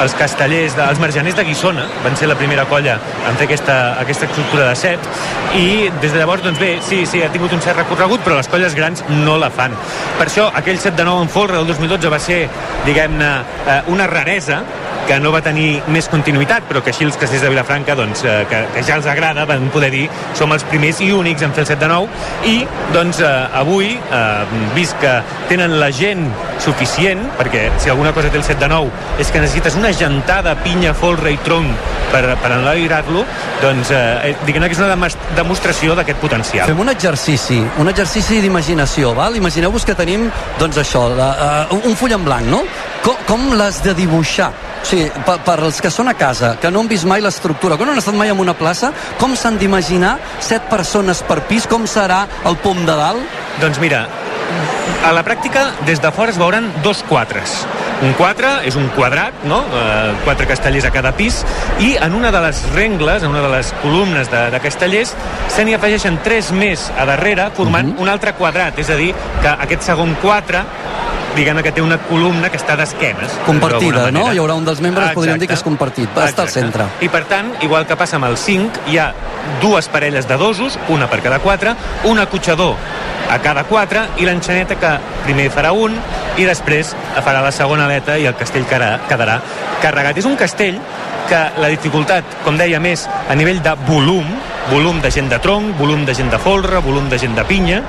[SPEAKER 3] els castellers, de, els marjaners de Guissona van ser la primera colla en fer aquesta, aquesta estructura de 7 i des de llavors, doncs bé, sí, sí, ha tingut un cert recorregut, però les colles grans no la fan. Per això, aquell 7 de 9 en folre del 2012 va ser, diguem-ne, eh, una raresa que no va tenir més continuïtat, però que així els castellers de Vilafranca, doncs, eh, que, que ja els agrada, van poder dir som els primers i únics en fer el 7 de 9 i, doncs, eh, avui, eh, vist que tenen la gent suficient, perquè si alguna cosa té el 7 de 9 és que necessites una gentada, pinya, folre i tronc per, per enlairar-lo, doncs, eh, diguem que és una demostració d'aquest potencial.
[SPEAKER 1] Fem un exercici, un exercici d'imaginació, val? Imagineu-vos que tenim, doncs això, la, uh, un full en blanc, no? Com, com l'has de dibuixar? Sigui, per, per als que són a casa, que no han vist mai l'estructura, que no han estat mai en una plaça, com s'han d'imaginar set persones per pis? Com serà el pom de dalt?
[SPEAKER 3] Doncs mira, a la pràctica, des de fora es veuran dos quatres. Un quadre és un quadrat, no? Eh, quatre castellers a cada pis, i en una de les rengles, en una de les columnes de, de castellers, se n'hi afegeixen tres més a darrere, formant
[SPEAKER 1] Mhm.
[SPEAKER 3] un altre quadrat. És a dir, que aquest segon quatre diguem que té una columna que està d'esquenes.
[SPEAKER 1] Compartida, no? Hi haurà un dels membres, podríem dir que és compartit. Va estar al
[SPEAKER 3] Exacte.
[SPEAKER 1] centre.
[SPEAKER 3] I per tant, igual que passa amb el 5, hi ha dues parelles de dosos, una per cada quatre, un acotxador a cada quatre i l'enxaneta que primer farà un i després farà la segona aleta i el castell quedarà, quedarà carregat. És un castell que la dificultat, com deia, més a nivell de volum, volum de gent de tronc, volum de gent de folre, volum de gent de pinya,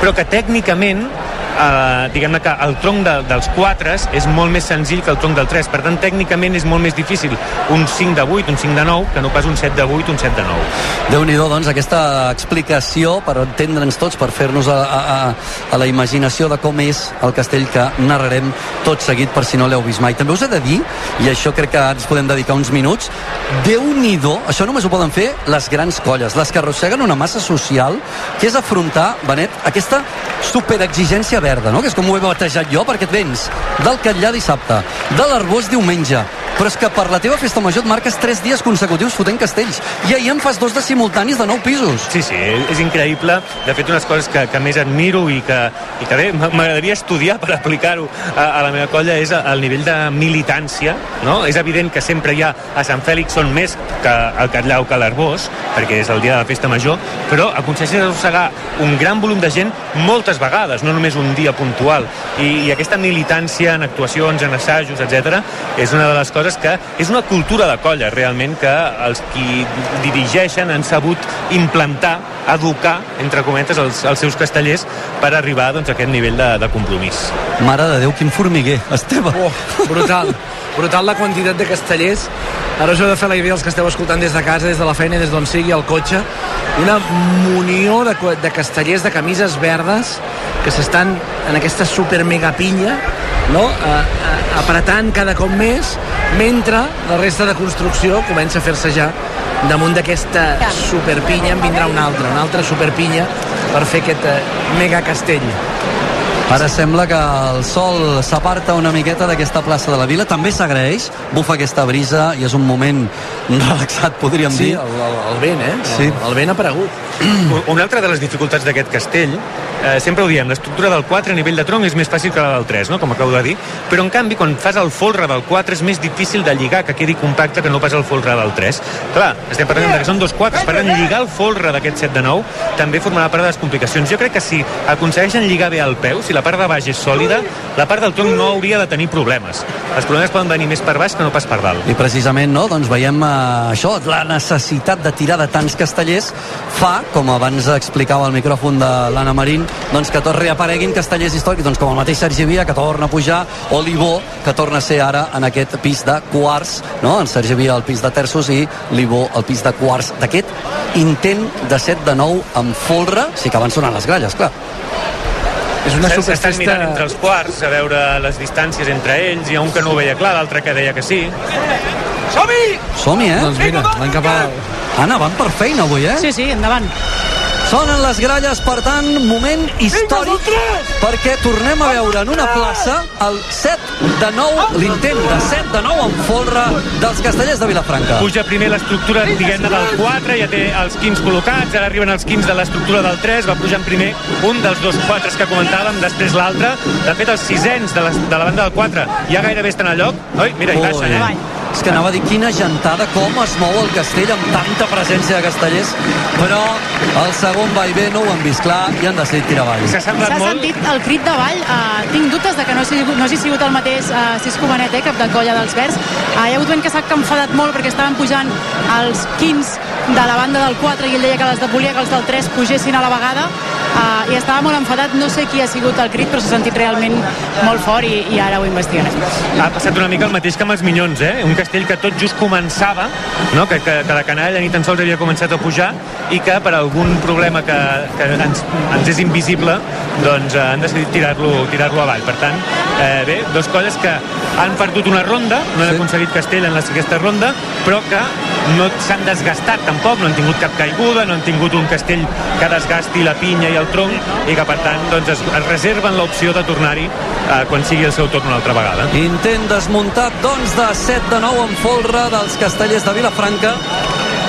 [SPEAKER 3] però que tècnicament eh, diguem-ne que el tronc de, dels quatres és molt més senzill que el tronc del 3 per tant tècnicament és molt més difícil un 5 de 8, un 5 de 9 que no pas un 7 de 8, un 7 de 9
[SPEAKER 1] Déu-n'hi-do, doncs, aquesta explicació per entendre'ns tots, per fer-nos a, a, a, a la imaginació de com és el castell que narrarem tot seguit per si no l'heu vist mai. També us he de dir, i això crec que ens podem dedicar uns minuts, Déu-n'hi-do, això només ho poden fer les grans colles, les que arrosseguen una massa social, que és afrontar, Benet, aquesta superexigència verda, no? que és com ho he batejat jo, perquè et vens del Catllà dissabte, de l'Arbós diumenge, però és que per la teva festa major et marques 3 dies consecutius fotent castells i ahir en fas dos de simultanis de 9 pisos.
[SPEAKER 3] Sí, sí, és increïble. De fet, unes coses que, que més admiro i que, i que bé, m'agradaria estudiar per aplicar-ho a, a la meva colla és el nivell de militància, no? És evident que sempre hi ha a Sant Fèlix són més que el Catllau que l'Arbós, perquè és el dia de la festa major, però aconsegueixes arrossegar un gran volum de gent moltes vegades, no només un dia puntual. I, i aquesta militància en actuacions, en assajos, etc és una de les coses que és una cultura de colla, realment, que els qui dirigeixen han sabut implantar, educar, entre cometes, els, els seus castellers per arribar doncs, a aquest nivell de, de compromís.
[SPEAKER 1] Mare de Déu, quin formiguer, Esteve.
[SPEAKER 2] Oh, brutal. brutal la quantitat de castellers. Ara us heu de fer la idea els que esteu escoltant des de casa, des de la feina, des d'on sigui, al cotxe. Una munió de, de castellers de camises verdes que s'estan en aquesta super mega pinya no? A, a, apretant cada cop més mentre la resta de construcció comença a fer-se ja damunt d'aquesta superpinya en vindrà una altra, una altra superpinya per fer aquest eh, mega castell.
[SPEAKER 1] Ara sembla que el sol s'aparta una miqueta d'aquesta plaça de la Vila. També s'agraeix, bufa aquesta brisa i és un moment relaxat, podríem
[SPEAKER 2] sí,
[SPEAKER 1] dir.
[SPEAKER 2] el, el, el vent, eh?
[SPEAKER 1] Sí.
[SPEAKER 2] El, el vent ha aparegut.
[SPEAKER 3] Una altra de les dificultats d'aquest castell, eh, sempre ho diem, l'estructura del 4 a nivell de tronc és més fàcil que la del 3, no? com acabo de dir, però en canvi quan fas el folre del 4 és més difícil de lligar, que quedi compacte que no pas el folre del 3. Clar, estem parlant de que són dos 4, per tant lligar el folre d'aquest 7 de 9 també formarà part de les complicacions. Jo crec que si aconsegueixen lligar bé el peu, si la part de baix és sòlida, la part del tronc no hauria de tenir problemes. Els problemes poden venir més per baix que no pas per dalt.
[SPEAKER 1] I precisament, no?, doncs veiem eh, això, la necessitat de tirar de tants castellers fa, com abans explicava el micròfon de l'Anna Marín, doncs que tots reapareguin castellers històrics, doncs com el mateix Sergi Via, que torna a pujar, o l'Ibó, que torna a ser ara en aquest pis de quarts, no?, en Sergi Via al pis de terços i l'Ibó al pis de quarts d'aquest intent de 7 de 9 amb folre, sí que van sonant les gralles, clar.
[SPEAKER 2] És una superfesta-
[SPEAKER 3] Estan mirant entre els quarts a veure les distàncies entre ells. Hi ha un que no ho veia clar, l'altre que deia que sí. Som-hi!
[SPEAKER 1] Som-hi, eh?
[SPEAKER 2] Doncs mira, van cap a...
[SPEAKER 1] Anna, van per feina avui, eh?
[SPEAKER 4] Sí, sí, endavant.
[SPEAKER 1] Sonen les gralles, per tant, moment històric perquè tornem a veure en una plaça el 7 de 9, l'intent de 7 de 9 en folre dels castellers de Vilafranca.
[SPEAKER 3] Puja primer l'estructura, diguem-ne, del 4, ja té els 15 col·locats, ara arriben els 15 de l'estructura del 3, va pujant primer un dels dos 4 que comentàvem, després l'altre. De fet, els sisens de la, de la banda del 4 ja gairebé estan a lloc. Oi, mira, hi baixen, eh?
[SPEAKER 1] És que anava a dir quina gentada, com es mou el castell amb tanta presència de castellers, però el segon va i ve no ho han vist clar i han decidit tirar avall.
[SPEAKER 3] S'ha
[SPEAKER 4] S'ha sentit el crit de ball. Uh, tinc dubtes de que no hagi, no hagi sigut el mateix uh, Cisco Benet, eh, cap de colla dels Verds. Uh, hi ha hagut vent que s'ha enfadat molt perquè estaven pujant els 15 de la banda del 4 i ell deia que les de volia que els del 3 pugessin a la vegada uh, i estava molt enfadat. No sé qui ha sigut el crit, però s'ha sentit realment molt fort i, i ara ho investigarem.
[SPEAKER 3] Ha passat una mica el mateix que amb els Minyons, eh? Un castell que tot just començava, no? que, que, que la canalla ni tan sols havia començat a pujar i que per algun problema que, que ens, ens és invisible doncs eh, han decidit tirar-lo tirar avall. Per tant, eh, bé, dos colles que han perdut una ronda, no han sí. aconseguit castell en la, aquesta ronda, però que no s'han desgastat tampoc, no han tingut cap caiguda, no han tingut un castell que desgasti la pinya i el tronc i que per tant doncs, es, es reserven l'opció de tornar-hi eh, quan sigui el seu torn una altra vegada.
[SPEAKER 1] Intent desmuntat, doncs, de 7 de 9 en folre dels castellers de Vilafranca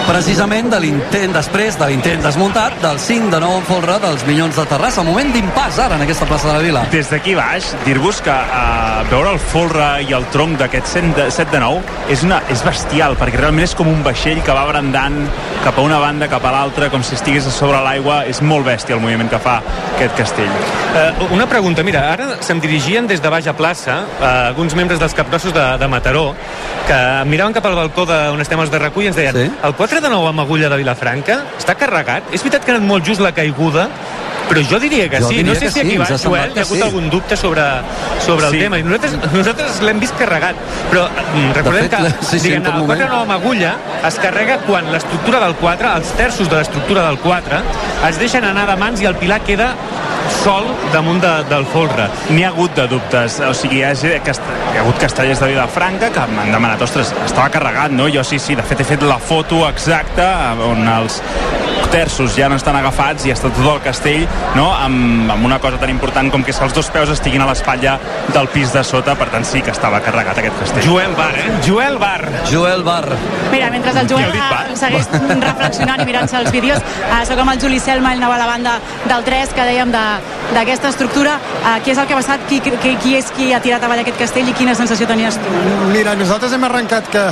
[SPEAKER 1] precisament de l'intent després de l'intent desmuntat del 5 de 9 en folre dels Minyons de Terrassa moment d'impàs ara en aquesta plaça de la Vila
[SPEAKER 15] Des d'aquí baix, dir-vos que uh, veure el folre i el tronc d'aquest 7 de 9 és, una, és bestial, perquè realment és com un vaixell que va brandant cap a una banda, cap a l'altra, com si estigués a sobre l'aigua. És molt bèstia el moviment que fa aquest castell.
[SPEAKER 3] Uh, una pregunta, mira, ara se'm dirigien des de baix a plaça uh, alguns membres dels capgrossos de, de Mataró que miraven cap al balcó de, on estem els de recull i ens deien sí? el 4 de 9 amb agulla de Vilafranca està carregat? És veritat que ha anat molt just la caiguda però jo diria que
[SPEAKER 1] Jo
[SPEAKER 3] sí.
[SPEAKER 1] diria
[SPEAKER 3] no sé si
[SPEAKER 1] sí,
[SPEAKER 3] aquí
[SPEAKER 1] semblat
[SPEAKER 3] Joel, hi ha hagut
[SPEAKER 1] sí.
[SPEAKER 3] algun dubte sobre, sobre
[SPEAKER 15] Sí.
[SPEAKER 3] el tema. I nosaltres, nosaltres l'hem vist carregat. Però mm, recordem
[SPEAKER 1] fet,
[SPEAKER 3] que
[SPEAKER 1] sí, sí,
[SPEAKER 3] diguem, el 4
[SPEAKER 1] moment.
[SPEAKER 3] 9 amb agulla es carrega quan l'estructura del 4, els terços de l'estructura del 4, es deixen anar de mans i el pilar queda sol damunt de, del folre.
[SPEAKER 15] N'hi ha hagut de dubtes, o sigui, hi ha, hi ha hagut castellers de Vilafranca que m'han demanat, ostres, estava carregat, no? Jo sí, sí, de fet he fet la foto exacta on els terços ja no estan agafats i està tot el castell no? amb, amb una cosa tan important com que és que els dos peus estiguin a l'espatlla del pis de sota, per tant sí que estava carregat aquest castell.
[SPEAKER 3] Joel Bar, eh? Joel Bar.
[SPEAKER 1] Joel Bar.
[SPEAKER 4] Mira, mentre el Joel eh, segueix reflexionant i mirant-se els vídeos, eh, sóc amb el Juli Selma, el nou a la banda del 3, que dèiem de- d'aquesta estructura. Eh, qui és el que ha passat? Qui, qui, qui és qui ha tirat avall aquest castell i quina sensació tenies tu?
[SPEAKER 32] Mira, nosaltres hem arrencat que,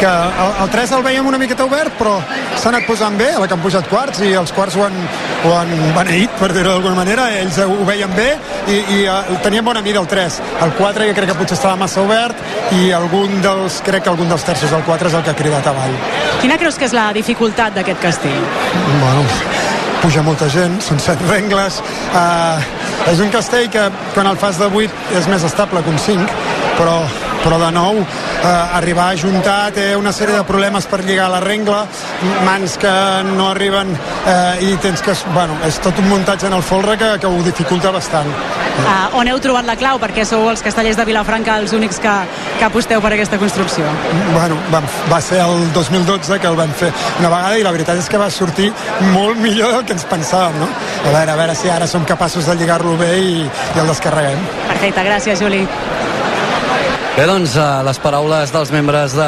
[SPEAKER 32] que el, el 3 el veiem una miqueta obert, però s'ha anat posant bé, a la que han pujat quarts, i els quarts ho han, ho han beneït, per dir-ho d'alguna manera, ells ho veien bé, i, i uh, tenien bona mida el 3. El 4 jo crec que potser estava massa obert, i algun dels, crec que algun dels terços del 4 és el que ha cridat avall.
[SPEAKER 4] Quina creus que és la dificultat d'aquest castell?
[SPEAKER 32] Bueno, puja molta gent, són set rengles. Uh, és un castell que quan el fas de 8 és més estable que un 5, però, però de nou uh, arribar a juntar té una sèrie de problemes per lligar la rengla, mans que no arriben uh, i tens que... Bueno, és tot un muntatge en el folre que, que ho dificulta bastant.
[SPEAKER 4] Uh, on heu trobat la clau? Perquè sou els castellers de Vilafranca els únics que, que aposteu per aquesta construcció.
[SPEAKER 32] Bueno, va, va ser el 2012 que el vam fer una vegada i la veritat és que va sortir molt millor del que ens pensàvem, no? A veure, a veure si ara som capaços de lligar-lo bé i, i el descarreguem.
[SPEAKER 4] Perfecte, gràcies, Juli.
[SPEAKER 1] Bé, doncs, eh, les paraules dels membres de,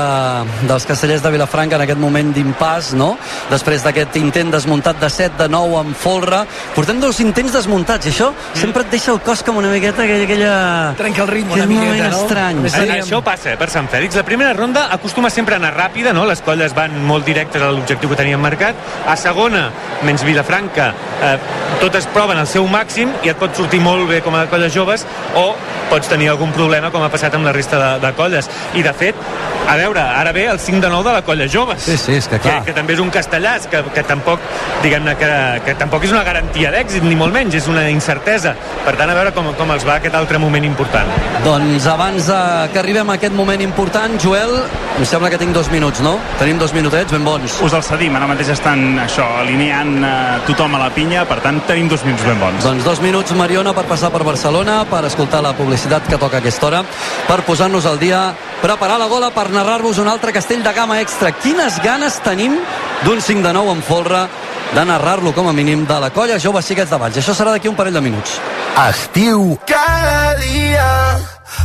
[SPEAKER 1] dels castellers de Vilafranca en aquest moment d'impàs, no? Després d'aquest intent desmuntat de 7 de 9 amb folre. Portem dos intents desmuntats, i això sempre et deixa el cos com una miqueta aquella... aquella...
[SPEAKER 2] Trenca el ritme una miqueta, no?
[SPEAKER 1] estrany. Sí.
[SPEAKER 3] Això passa eh, per Sant Fèlix. La primera ronda acostuma sempre a anar ràpida, no? Les colles van molt directes a l'objectiu que tenien marcat. A segona, menys Vilafranca, eh, totes proven el seu màxim i et pot sortir molt bé com a colles joves o pots tenir algun problema com ha passat amb la resta de, de colles. I de fet, a veure, ara ve el 5 de 9 de la colla joves.
[SPEAKER 1] Sí, sí, és que clar.
[SPEAKER 3] Que, que també és un castellàs, que, que tampoc, diguem-ne, que, que tampoc és una garantia d'èxit, ni molt menys, és una incertesa. Per tant, a veure com, com els va aquest altre moment important.
[SPEAKER 1] Doncs abans de que arribem a aquest moment important, Joel, em sembla que tinc dos minuts, no? Tenim dos minutets ben bons.
[SPEAKER 15] Us el cedim, ara mateix estan això, alineant eh, tothom a la pinya, per tant tenim dos minuts ben bons.
[SPEAKER 1] Doncs dos minuts, Mariona, per passar per Barcelona, per escoltar la publicitat que toca a aquesta hora, per posar-nos al dia, preparar la gola per narrar-vos un altre castell de gamma extra. Quines ganes tenim d'un 5 de 9 en folre de narrar-lo com a mínim de la colla jove Xiquets de Valls. Això serà d'aquí un parell de minuts.
[SPEAKER 17] Estiu cada dia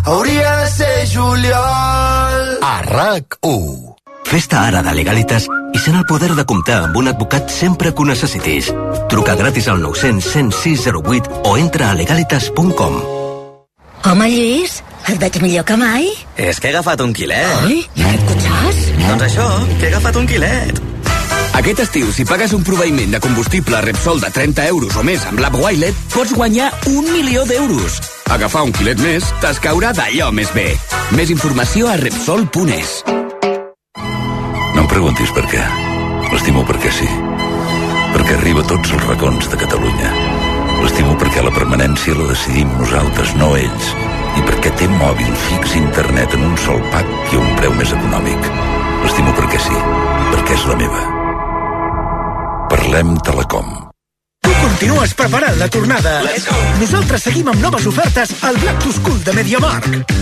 [SPEAKER 17] hauria de ser juliol.
[SPEAKER 18] A RAC1.
[SPEAKER 25] Festa ara de Legalitas i sent el poder de comptar amb un advocat sempre que ho necessitis. Truca gratis al 900 106 08 o entra a legalitas.com.
[SPEAKER 29] Home, Lluís, et veig millor que mai.
[SPEAKER 25] És que he agafat un quilet.
[SPEAKER 29] Ai, i aquest cotxàs?
[SPEAKER 25] Doncs això, que he agafat un quilet.
[SPEAKER 33] Aquest estiu, si pagues un proveïment de combustible Repsol de 30 euros o més amb l'app Wilet, pots guanyar un milió d'euros. Agafar un quilet més t'escaurà d'allò més bé. Més informació a Repsol.es.
[SPEAKER 34] No em preguntis per què. L'estimo perquè sí. Perquè arriba a tots els racons de Catalunya. L'estimo perquè la permanència la decidim nosaltres, no ells. I perquè té mòbil fix i internet en un sol pack i a un preu més econòmic. L'estimo perquè sí. Perquè és la meva. Parlem Telecom.
[SPEAKER 35] Tu continues preparant la tornada. Nosaltres seguim amb noves ofertes al Black to School de MediaMarkt.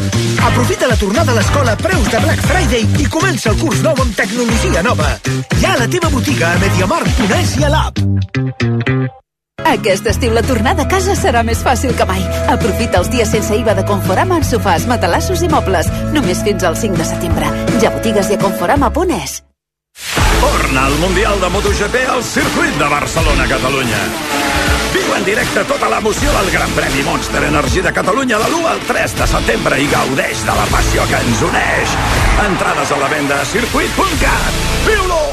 [SPEAKER 35] Aprofita la tornada a l'escola a preus de Black Friday i comença el curs nou amb tecnologia nova. Ja a la teva botiga a MediaMarkt.es i a l'app.
[SPEAKER 24] Aquest estiu la tornada a casa serà més fàcil que mai. Aprofita els dies sense IVA de Conforama en sofàs, matalassos i mobles. Només fins al 5 de setembre. Ja botigues i a conforama.es.
[SPEAKER 36] Torna al Mundial de MotoGP al circuit de Barcelona, Catalunya. Viu en directe tota l'emoció del Gran Premi Monster Energy de Catalunya de l'1 al 3 de setembre i gaudeix de la passió que ens uneix. Entrades a la venda a circuit.cat. Viu-lo!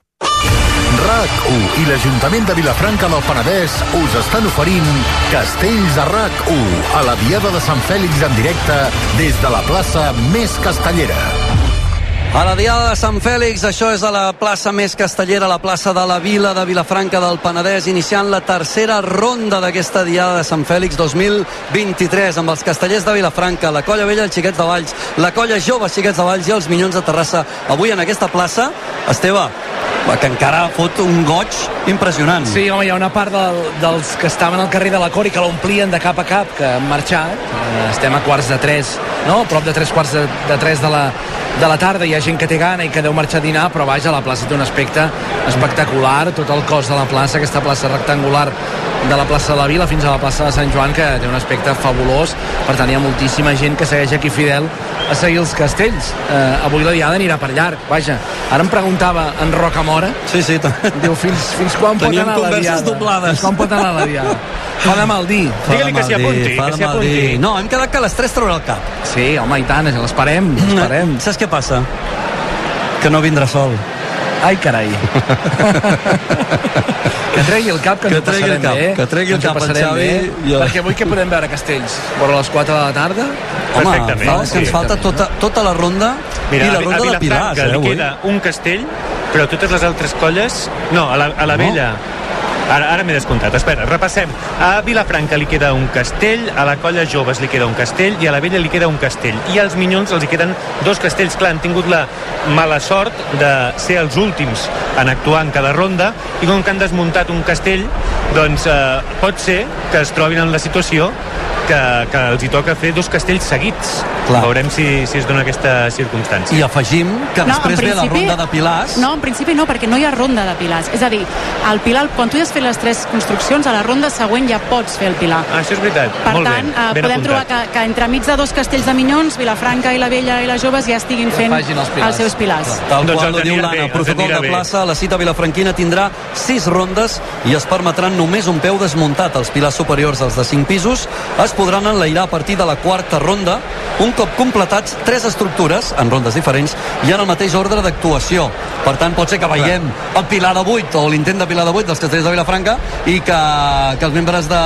[SPEAKER 26] RAC1 i l'Ajuntament de Vilafranca del Penedès us estan oferint Castells a RAC1 a la Diada de Sant Fèlix en directe des de la plaça més castellera.
[SPEAKER 1] A la Diada de Sant Fèlix, això és a la plaça més castellera, la plaça de la Vila de Vilafranca del Penedès, iniciant la tercera ronda d'aquesta Diada de Sant Fèlix 2023, amb els castellers de Vilafranca, la Colla Vella, els Xiquets de Valls, la Colla Jove, Xiquets de Valls i els Minyons de Terrassa. Avui en aquesta plaça, Esteve, que encara fot un goig impressionant.
[SPEAKER 2] Sí, home, hi ha una part del, dels que estaven al carrer de la Cor i que l'omplien de cap a cap, que han marxat. Eh, estem a quarts de tres, no? A prop de tres quarts de, de tres de la, de la tarda. Hi ha gent que té gana i que deu marxar a dinar, però vaja, la plaça té un aspecte espectacular. Tot el cos de la plaça, aquesta plaça rectangular de la plaça de la Vila fins a la plaça de Sant Joan, que té un aspecte fabulós. Per tant, hi ha moltíssima gent que segueix aquí fidel a seguir els castells. Eh, avui la diada anirà per llarg, vaja. Ara em preguntava en Rocamora,
[SPEAKER 1] Sí, sí.
[SPEAKER 2] diu, fins, fins quan pot
[SPEAKER 1] Teníem
[SPEAKER 2] anar la
[SPEAKER 1] converses
[SPEAKER 2] diada?
[SPEAKER 1] doblades.
[SPEAKER 2] Fins quan pot anar la diada? Fa de mal dir.
[SPEAKER 1] De mal dir, fa de mal dir. No, hem quedat que a les 3 traurà el cap.
[SPEAKER 2] Sí, home, i tant, l'esperem, l'esperem.
[SPEAKER 1] Saps què passa? Que no vindrà sol.
[SPEAKER 2] Ai, carai. que tregui el cap, que,
[SPEAKER 1] Que
[SPEAKER 2] ens ho
[SPEAKER 1] tregui el
[SPEAKER 2] passarem
[SPEAKER 1] cap,
[SPEAKER 2] bé.
[SPEAKER 1] que tregui el
[SPEAKER 2] Ens ho
[SPEAKER 1] cap el
[SPEAKER 2] passarem
[SPEAKER 1] Xavi,
[SPEAKER 2] bé,
[SPEAKER 1] jo-
[SPEAKER 2] Perquè avui que podem veure Castells? Vora les 4 de la tarda?
[SPEAKER 1] Home, fa, és que ens falta tota, tota la ronda
[SPEAKER 3] Mira,
[SPEAKER 1] i la
[SPEAKER 3] a,
[SPEAKER 1] ronda
[SPEAKER 3] a
[SPEAKER 1] de Pilars,
[SPEAKER 3] Vilafranca
[SPEAKER 1] eh,
[SPEAKER 3] li
[SPEAKER 1] avui.
[SPEAKER 3] queda un castell, però totes les altres colles... No, a la, a la
[SPEAKER 1] No?
[SPEAKER 3] vella... Ara, ara m'he descomptat. Espera, repassem. A Vilafranca li queda un castell, a la colla joves li queda un castell i a la vella li queda un castell. I als minyons els hi queden dos castells. Clar, han tingut la mala sort de ser els últims en actuar en cada ronda i com que han desmuntat un castell, doncs eh, pot ser que es trobin en la situació que, que els hi toca fer dos castells seguits.
[SPEAKER 1] Clar.
[SPEAKER 3] Veurem si, si es dona aquesta circumstància.
[SPEAKER 1] I afegim que
[SPEAKER 4] No,
[SPEAKER 1] després
[SPEAKER 4] en
[SPEAKER 1] ve la
[SPEAKER 4] principi-
[SPEAKER 1] ronda de Pilars.
[SPEAKER 4] No, en principi no, perquè no hi ha ronda de pilars. És a dir, el pilar, quan tu ja has fet les tres construccions, a la ronda següent ja pots fer el pilar.
[SPEAKER 3] Ah, això és veritat.
[SPEAKER 4] Per
[SPEAKER 3] Molt
[SPEAKER 4] tant,
[SPEAKER 3] bé.
[SPEAKER 4] eh,
[SPEAKER 3] ben
[SPEAKER 4] podem trobar
[SPEAKER 3] apuntat.
[SPEAKER 4] que, que entremig de dos castells de Minyons, Vilafranca i la Vella i les Joves ja estiguin fent
[SPEAKER 2] els
[SPEAKER 4] els seus pilars.
[SPEAKER 1] Tal
[SPEAKER 3] Doncs
[SPEAKER 1] qual ho diu l'Anna, el protocol de
[SPEAKER 3] bé.
[SPEAKER 1] plaça, la cita vilafranquina tindrà sis rondes i es permetran només un peu desmuntat. Els pilars superiors, els de cinc pisos, es podran enlairar a partir de la quarta ronda, un cop completats tres estructures, en rondes diferents, i en el mateix ordre d'actuació. Per tant, pot ser que veiem el pilar de 8 o l'intent de pilar de 8 dels castells de Vilafranca i que, que els membres de,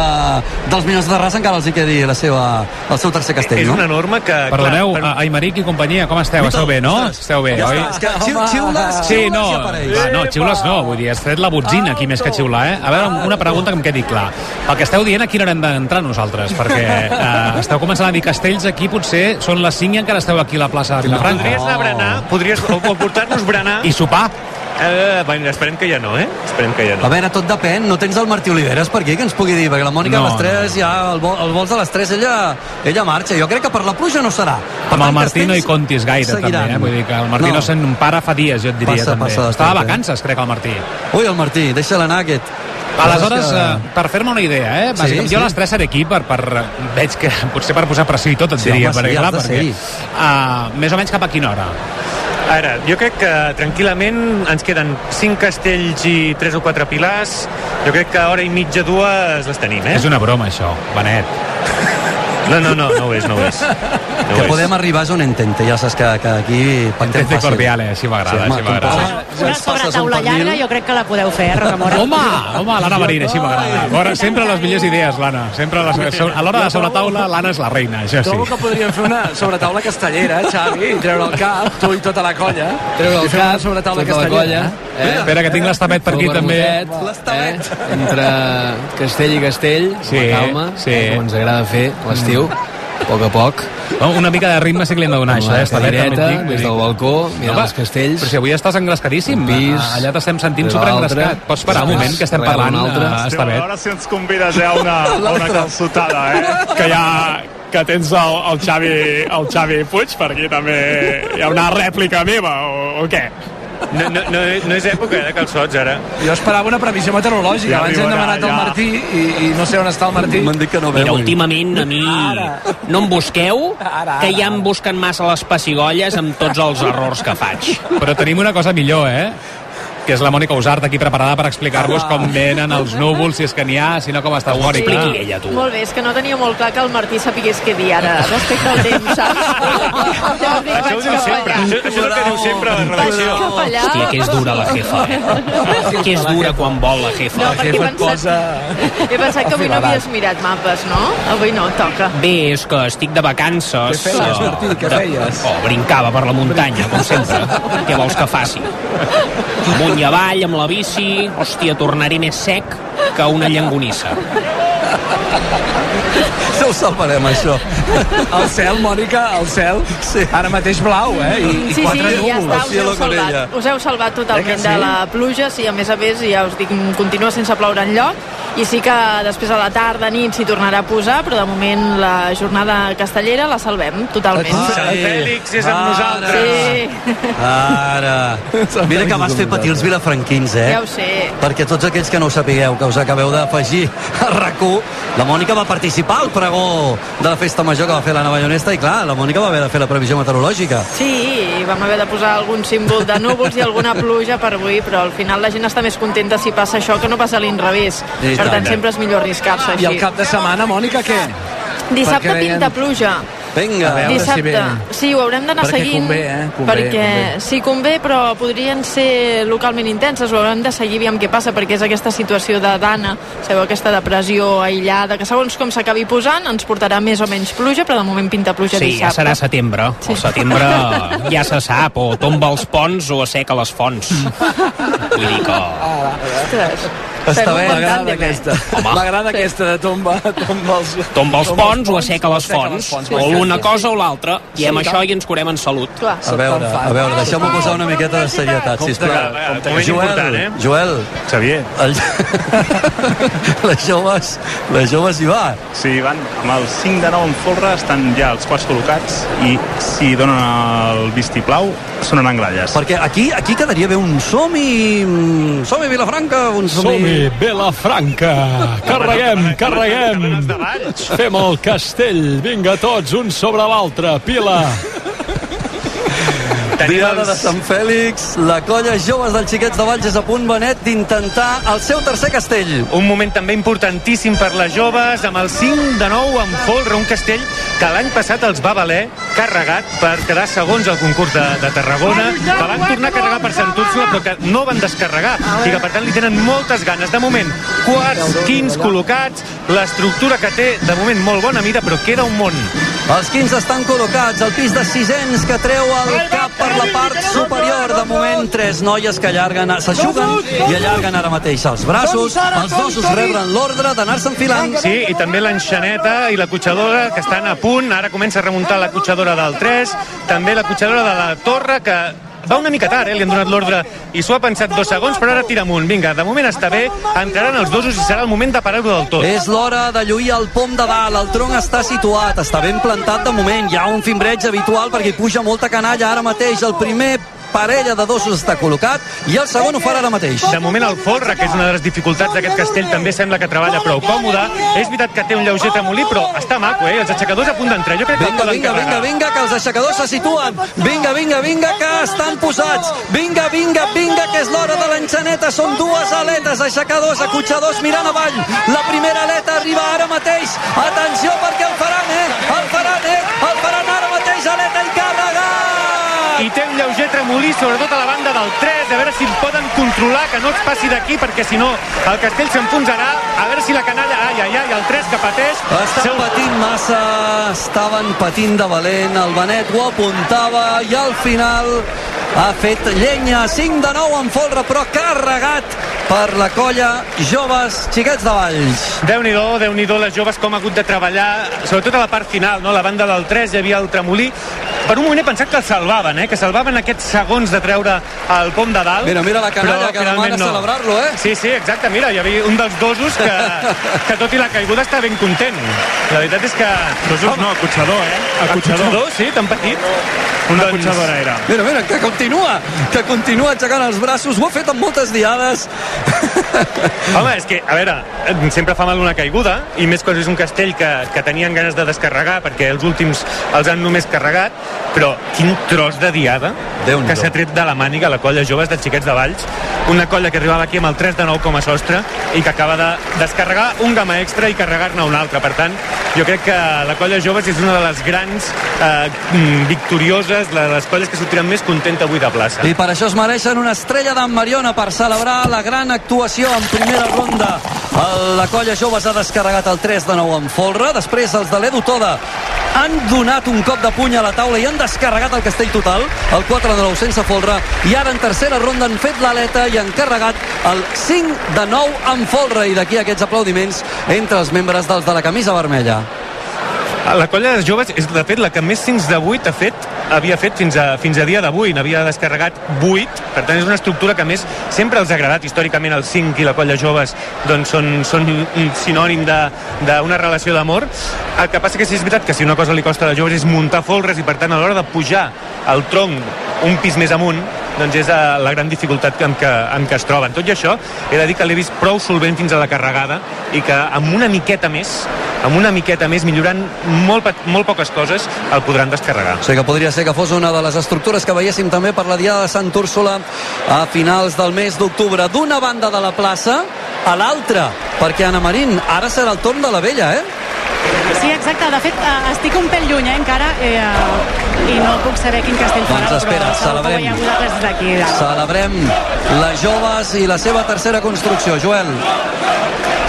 [SPEAKER 1] dels Minyons de Terrassa encara els hi quedi la seva, el seu tercer castell,
[SPEAKER 3] És
[SPEAKER 1] no?
[SPEAKER 3] una norma que...
[SPEAKER 37] Perdoneu,
[SPEAKER 3] clar,
[SPEAKER 37] a- Aimeric i companyia, com esteu? Esteu bé, no? Esteu bé,
[SPEAKER 1] Ja
[SPEAKER 37] oi?
[SPEAKER 1] està, és que xiu- xiules,
[SPEAKER 37] Sí,
[SPEAKER 1] xiules
[SPEAKER 37] no, va, no, xiules no, vull dir, has tret la botzina aquí més que xiular, eh? A veure, una pregunta que em quedi clar. El que esteu dient, a quina hora hem d'entrar nosaltres? Perquè eh, esteu començant a dir castells aquí, potser són les 5 i encara esteu aquí a la plaça de Vilafranca.
[SPEAKER 3] Podries anar a berenar, podries, o, o portar-nos berenar...
[SPEAKER 37] I sopar.
[SPEAKER 3] Eh, bueno, esperem que ja no, eh? Esperem que ja no.
[SPEAKER 1] A veure, tot depèn. No tens el Martí Oliveres per aquí que ens pugui dir, perquè la Mònica
[SPEAKER 37] No,
[SPEAKER 1] a les 3 ja, el, vol, el vols a les 3, ella, ella marxa. Jo crec que per la pluja no serà. Per
[SPEAKER 37] Amb el Martí no hi comptis gaire,
[SPEAKER 1] seguiran.
[SPEAKER 37] també, eh? Vull dir que el Martí no, se'n para fa dies, jo et diria,
[SPEAKER 1] Passa,
[SPEAKER 37] també.
[SPEAKER 1] passa
[SPEAKER 37] Estava a
[SPEAKER 1] eh?
[SPEAKER 37] vacances, crec, el Martí.
[SPEAKER 1] Ui, el Martí, deixa-la anar, aquest.
[SPEAKER 37] Aleshores,
[SPEAKER 1] que-
[SPEAKER 37] eh, per fer-me una idea, eh? Bàsicament,
[SPEAKER 1] sí.
[SPEAKER 37] jo a les 3 seré aquí per, per... Veig que potser per posar pressió i tot, et
[SPEAKER 1] Sí,
[SPEAKER 37] diria.
[SPEAKER 1] home, sí,
[SPEAKER 37] perquè,
[SPEAKER 1] has
[SPEAKER 37] clar,
[SPEAKER 1] de
[SPEAKER 37] perquè, uh, més o menys cap a quina hora?
[SPEAKER 3] Ara, jo crec que tranquil·lament ens queden 5 castells i 3 o 4 pilars. Jo crec que hora i mitja, dues les tenim, eh?
[SPEAKER 37] És una broma, això, Benet.
[SPEAKER 3] No, no, no, no ho és, no ho és.
[SPEAKER 1] Que
[SPEAKER 3] és.
[SPEAKER 1] podem arribar és on entente. Ja saps que, que aquí pactem
[SPEAKER 37] Entente
[SPEAKER 1] fàcil.
[SPEAKER 37] cordiale, així m'agrada,
[SPEAKER 1] home,
[SPEAKER 37] així m'agrada.
[SPEAKER 4] Una
[SPEAKER 1] un
[SPEAKER 4] sobretaula
[SPEAKER 1] pernil.
[SPEAKER 4] llarga jo crec que la podeu fer, eh, Rocamora?
[SPEAKER 37] Home, home, l'Anna Marín, així m'agrada. Veure, Sempre les millors idees, l'Anna. Sempre a les- a l'hora de sobretaula, l'Anna és la reina, això sí.
[SPEAKER 2] Trobo que podríem fer una sobretaula castellera, Xavi, i treure el cap, tu i tota la colla.
[SPEAKER 38] Treure el cap,
[SPEAKER 2] sobretaula
[SPEAKER 38] tota
[SPEAKER 2] castellera.
[SPEAKER 38] colla. Eh?
[SPEAKER 37] Espera, que tinc l'estafet per aquí, també.
[SPEAKER 38] vermutet, Eh? Entre castell i castell,
[SPEAKER 37] Sí,
[SPEAKER 38] calma,
[SPEAKER 37] sí.
[SPEAKER 38] eh? com ens agrada fer l'estiu, a poc a poc.
[SPEAKER 37] No, una mica de ritme sí que li hem de donar,
[SPEAKER 38] Amb
[SPEAKER 37] això, eh?
[SPEAKER 38] Cadireta,
[SPEAKER 37] dic, vull
[SPEAKER 38] des del balcó, mirant els castells.
[SPEAKER 37] Però si avui estàs engrescadíssim.
[SPEAKER 38] Pis,
[SPEAKER 37] Ah, Allà t'estem sentint superengrescat. Pots parar un moment, que estem parlant,
[SPEAKER 38] altre.
[SPEAKER 37] eh, Estafet?
[SPEAKER 39] Ara si ens convides ja a una, a una calçotada, eh? Que ja que tens el, el, Xavi, el Xavi Puig, per aquí també hi ha una rèplica meva, o, o què?
[SPEAKER 3] No, no, no, no és època de calçots, ara.
[SPEAKER 2] Jo esperava una previsió meteorològica.
[SPEAKER 39] Ja
[SPEAKER 2] Abans hem demanat el
[SPEAKER 39] ja.
[SPEAKER 2] Martí i, i no sé on està el Martí.
[SPEAKER 1] M'han dit que no
[SPEAKER 40] Mira,
[SPEAKER 1] veu.
[SPEAKER 40] últimament a mi no em busqueu,
[SPEAKER 2] Ara,
[SPEAKER 40] que ja
[SPEAKER 2] ara.
[SPEAKER 40] em busquen massa les pessigolles amb tots els errors que faig.
[SPEAKER 37] Però tenim una cosa millor, eh? Que és la Mònica Usart aquí preparada per explicar-vos com venen els núvols, si és que n'hi ha, si no com està Mònica.
[SPEAKER 40] Expliqui ella, tu.
[SPEAKER 41] Molt bé, és que no tenia molt clar que el Martí sapigués què dir ara respecte al temps, saps? Ja
[SPEAKER 3] Això ho diu sempre, això, això és el que diu sempre a la redacció.
[SPEAKER 40] Hòstia, que és dura la jefa, eh? Que és dura quan vol la jefa.
[SPEAKER 41] No, perquè he pensat, he pensat que avui no havies mirat mapes, no? Avui no, toca.
[SPEAKER 40] Bé, és que estic de vacances.
[SPEAKER 38] Què feies, Martí? Què feies?
[SPEAKER 40] Oh, brincava per la muntanya, com sempre. Què vols que faci? Amunt i avall, amb la bici... Hòstia, tornaré més sec que una llangonissa.
[SPEAKER 1] Ja ho salvarem, això.
[SPEAKER 38] El cel, Mònica, el cel, sí. ara mateix blau, eh? I, i
[SPEAKER 41] Sí,
[SPEAKER 38] quatre
[SPEAKER 41] sí, ja
[SPEAKER 38] núvols.
[SPEAKER 41] està, us heu, salvat, us heu salvat
[SPEAKER 38] Eh
[SPEAKER 41] totalment
[SPEAKER 38] sí?
[SPEAKER 41] de la pluja, sí, a més a més, ja us dic, continua sense ploure en lloc, i sí que després a la tarda, nit, s'hi tornarà a posar, però de moment la jornada castellera la salvem totalment.
[SPEAKER 3] Sant Fèlix és amb
[SPEAKER 1] Ara.
[SPEAKER 3] nosaltres.
[SPEAKER 41] Sí,
[SPEAKER 1] Ara. Mira que vas fer patir els vilafranquins, eh?
[SPEAKER 41] ja ho sé.
[SPEAKER 1] Perquè tots aquells que no ho sapigueu, que us acabeu d'afegir a rac la Mònica va participar al pregó de la festa major que va fer la Nova Llonesta i clar, la Mònica va haver de fer la previsió meteorològica.
[SPEAKER 41] Sí, vam haver de posar algun símbol de núvols i alguna pluja per avui, però al final la gent està més contenta si passa això que no passa a l'inrevés.
[SPEAKER 38] I
[SPEAKER 41] Per
[SPEAKER 38] tant.
[SPEAKER 41] tant, sempre és millor arriscar-se així.
[SPEAKER 38] I el cap de setmana, Mònica, què?
[SPEAKER 41] Dissabte
[SPEAKER 38] Perquè
[SPEAKER 41] pinta pluja.
[SPEAKER 1] Vinga.
[SPEAKER 38] A veure si
[SPEAKER 41] Dissabte.
[SPEAKER 38] ve.
[SPEAKER 41] Sí, ho haurem d'anar
[SPEAKER 38] Perquè
[SPEAKER 41] seguint.
[SPEAKER 38] convé, eh? Convé,
[SPEAKER 41] perquè
[SPEAKER 38] convé.
[SPEAKER 41] sí, convé, però podrien ser localment intenses. Ho haurem de seguir, aviam què passa, perquè és aquesta situació de dana, sabeu, aquesta depressió aïllada, que segons com s'acabi posant ens portarà més o menys pluja, però de moment pinta pluja
[SPEAKER 40] Sí, ja
[SPEAKER 41] dissabte.
[SPEAKER 40] serà setembre. Sí. El setembre ja se sap, o tomba els ponts o asseca les fonts. Vull dir que...
[SPEAKER 41] Ostres.
[SPEAKER 38] Està bé, m'agrada aquesta. M'agrada aquesta de tomba, tomba els...
[SPEAKER 40] Tomba els ponts o asseca les fonts. O l'una cosa o l'altra. Diem això i ens curem en salut.
[SPEAKER 1] A veure, a veure, deixeu-me posar una miqueta de serietat, sisplau.
[SPEAKER 3] Important, eh?
[SPEAKER 1] Joel,
[SPEAKER 15] Xavier.
[SPEAKER 1] les joves, les joves hi va.
[SPEAKER 15] Sí, van amb el 5 de 9 en folre, estan ja els quarts col·locats i si donen el vistiplau, sonaran gralles.
[SPEAKER 1] Perquè aquí aquí quedaria bé un som-hi... mm, Som-hi Vilafranca, un som-hi...
[SPEAKER 39] Som-hi, Vilafranca! Carreguem, carreguem! Fem el castell, vinga tots, un sobre l'altre, pila!
[SPEAKER 1] Diada de Sant Fèlix, la colla Joves dels Xiquets de Valls és a punt, Benet, d'intentar el seu tercer castell.
[SPEAKER 3] Un moment també importantíssim per les joves, amb el 5 de 9 en folre, un castell que l'any passat els va valer carregat per quedar segons al concurs de, de Tarragona, que van tornar a carregar per Sant Úrsula, però que no van descarregar, i que per tant li tenen moltes ganes. De moment, quarts, quins col·locats, l'estructura que té, de moment, molt bona mida, però queda un món.
[SPEAKER 1] Els 15 estan col·locats, el pis de sisens que treu el cap per la part superior. De moment, tres noies que allarguen, s'aixuguen i allarguen ara mateix els braços. Els dosos rebren l'ordre d'anar-se enfilant.
[SPEAKER 3] Sí, i també l'enxaneta i la cotxadora que estan a punt. Ara comença a remuntar la cotxadora del 3, també la cotxadora de la torre que va una mica tard, eh? li han donat l'ordre i s'ho ha pensat dos segons, però ara tira amunt. Vinga, de moment està bé, entraran els dosos i serà el moment de parar-ho del tot.
[SPEAKER 1] És l'hora de lluir el pom de dalt, el tronc està situat, està ben plantat de moment, hi ha un fimbreig habitual perquè hi puja molta canalla ara mateix, el primer parella de dosos està col·locat i el segon ho farà ara mateix.
[SPEAKER 3] De moment el folre, que és una de les dificultats d'aquest castell, també sembla que treballa prou còmode. És veritat que té un lleuger tremolí, però està maco, eh? Els aixecadors a punt d'entrar. Jo crec que
[SPEAKER 1] Vinga, vinga, vinga, vinga, que els aixecadors se situen. Vinga, vinga, vinga, que estan posats. Vinga, vinga, vinga, que és l'hora de l'enxaneta. Són dues aletes, aixecadors, acotxadors mirant avall. La primera aleta arriba ara mateix. Atenció, perquè el faran, eh? El faran, eh? I
[SPEAKER 3] té un lleuger tremolí, sobretot a la banda del 3, a veure si poden controlar, que no es passi d'aquí, perquè si no el castell s'enfonsarà. A veure si la canalla... Ai, ai, ai, el 3 que pateix...
[SPEAKER 1] Estan
[SPEAKER 3] Seu-
[SPEAKER 1] patint massa, estaven patint de valent, el Benet ho apuntava i al final ha fet llenya, 5 de 9 en folre, però carregat per la colla Joves Xiquets de Valls.
[SPEAKER 3] Déu-n'hi-do, déu nhi déu les joves com ha hagut de treballar, sobretot a la part final, no? a la banda del 3 hi havia el tremolí. Per un moment he pensat que el salvaven, eh? que salvaven aquests segons de treure el pom de dalt.
[SPEAKER 1] Mira, mira la canalla que demana celebrar-lo, eh?
[SPEAKER 3] Sí, sí, exacte, mira, hi havia un dels dosos que, que tot i la caiguda està ben content. La veritat és que...
[SPEAKER 15] Dosos no, acotxador, eh?
[SPEAKER 3] Acotxador. Acotxador, sí, tan petit.
[SPEAKER 15] Una
[SPEAKER 3] Doncs-
[SPEAKER 15] acotxadora era.
[SPEAKER 1] Mira, mira, que continua, que continua aixecant els braços, ho ha fet amb moltes diades.
[SPEAKER 3] Home, és que, a veure, sempre fa mal una caiguda, i més quan és un castell que, que tenien ganes de descarregar, perquè els últims els han només carregat, però quin tros de diada
[SPEAKER 1] Déu-n'hi-do.
[SPEAKER 3] que s'ha tret de la màniga la colla joves de xiquets de Valls una colla que arribava aquí amb el 3 de 9 com a sostre i que acaba de descarregar un gamma extra i carregar-ne un altre per tant, jo crec que la colla joves és una de les grans eh, mm, victorioses, la de les colles que sortiran més contenta avui de plaça
[SPEAKER 1] I per això es mereixen una estrella d'en Mariona per celebrar la gran actuació en primera ronda. El- La colla joves ha descarregat el 3 de 9 en folre. Després els de l'Edu Toda han donat un cop de puny a la taula i han descarregat el castell total, el 4 de 9 sense folre, i ara en tercera ronda han fet l'aleta i han carregat el 5 de 9 en folre. I d'aquí aquests aplaudiments entre els membres dels de la camisa vermella.
[SPEAKER 3] La colla de joves és, de fet, la que més 5 de 8 ha fet, havia fet fins a, fins a dia d'avui. N'havia descarregat 8. Per tant, és una estructura que més sempre els ha agradat. Històricament, el 5 i la colla joves doncs, són, són sinònim d'una relació d'amor. El que passa que sí és veritat que si una cosa li costa a les joves és muntar folres i, per tant, a l'hora de pujar el tronc un pis més amunt, doncs és eh, la gran dificultat que, en, què, en què es troben. Tot i això, he de dir que l'he vist prou solvent fins a la carregada i que amb una miqueta més, amb una miqueta més, millorant molt, molt poques coses, el podran descarregar.
[SPEAKER 1] O sigui que podria ser que fos una de les estructures que veiéssim també per la Diada de Sant Úrsula a finals del mes d'octubre. D'una banda de la plaça a l'altra, perquè Anna Marín, ara serà el torn de la vella, eh?
[SPEAKER 4] Sí, exacte. De fet, eh, estic un pèl lluny, eh, encara, eh, i no puc saber quin castell farà,
[SPEAKER 1] Doncs espera,
[SPEAKER 4] però
[SPEAKER 1] celebrem. Celebrem les joves i la seva tercera construcció. Joel.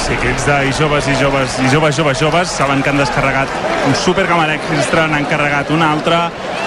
[SPEAKER 15] Sí, aquests de i joves i joves i joves, joves, joves saben que han descarregat un supergamma extra, n'han carregat un altre,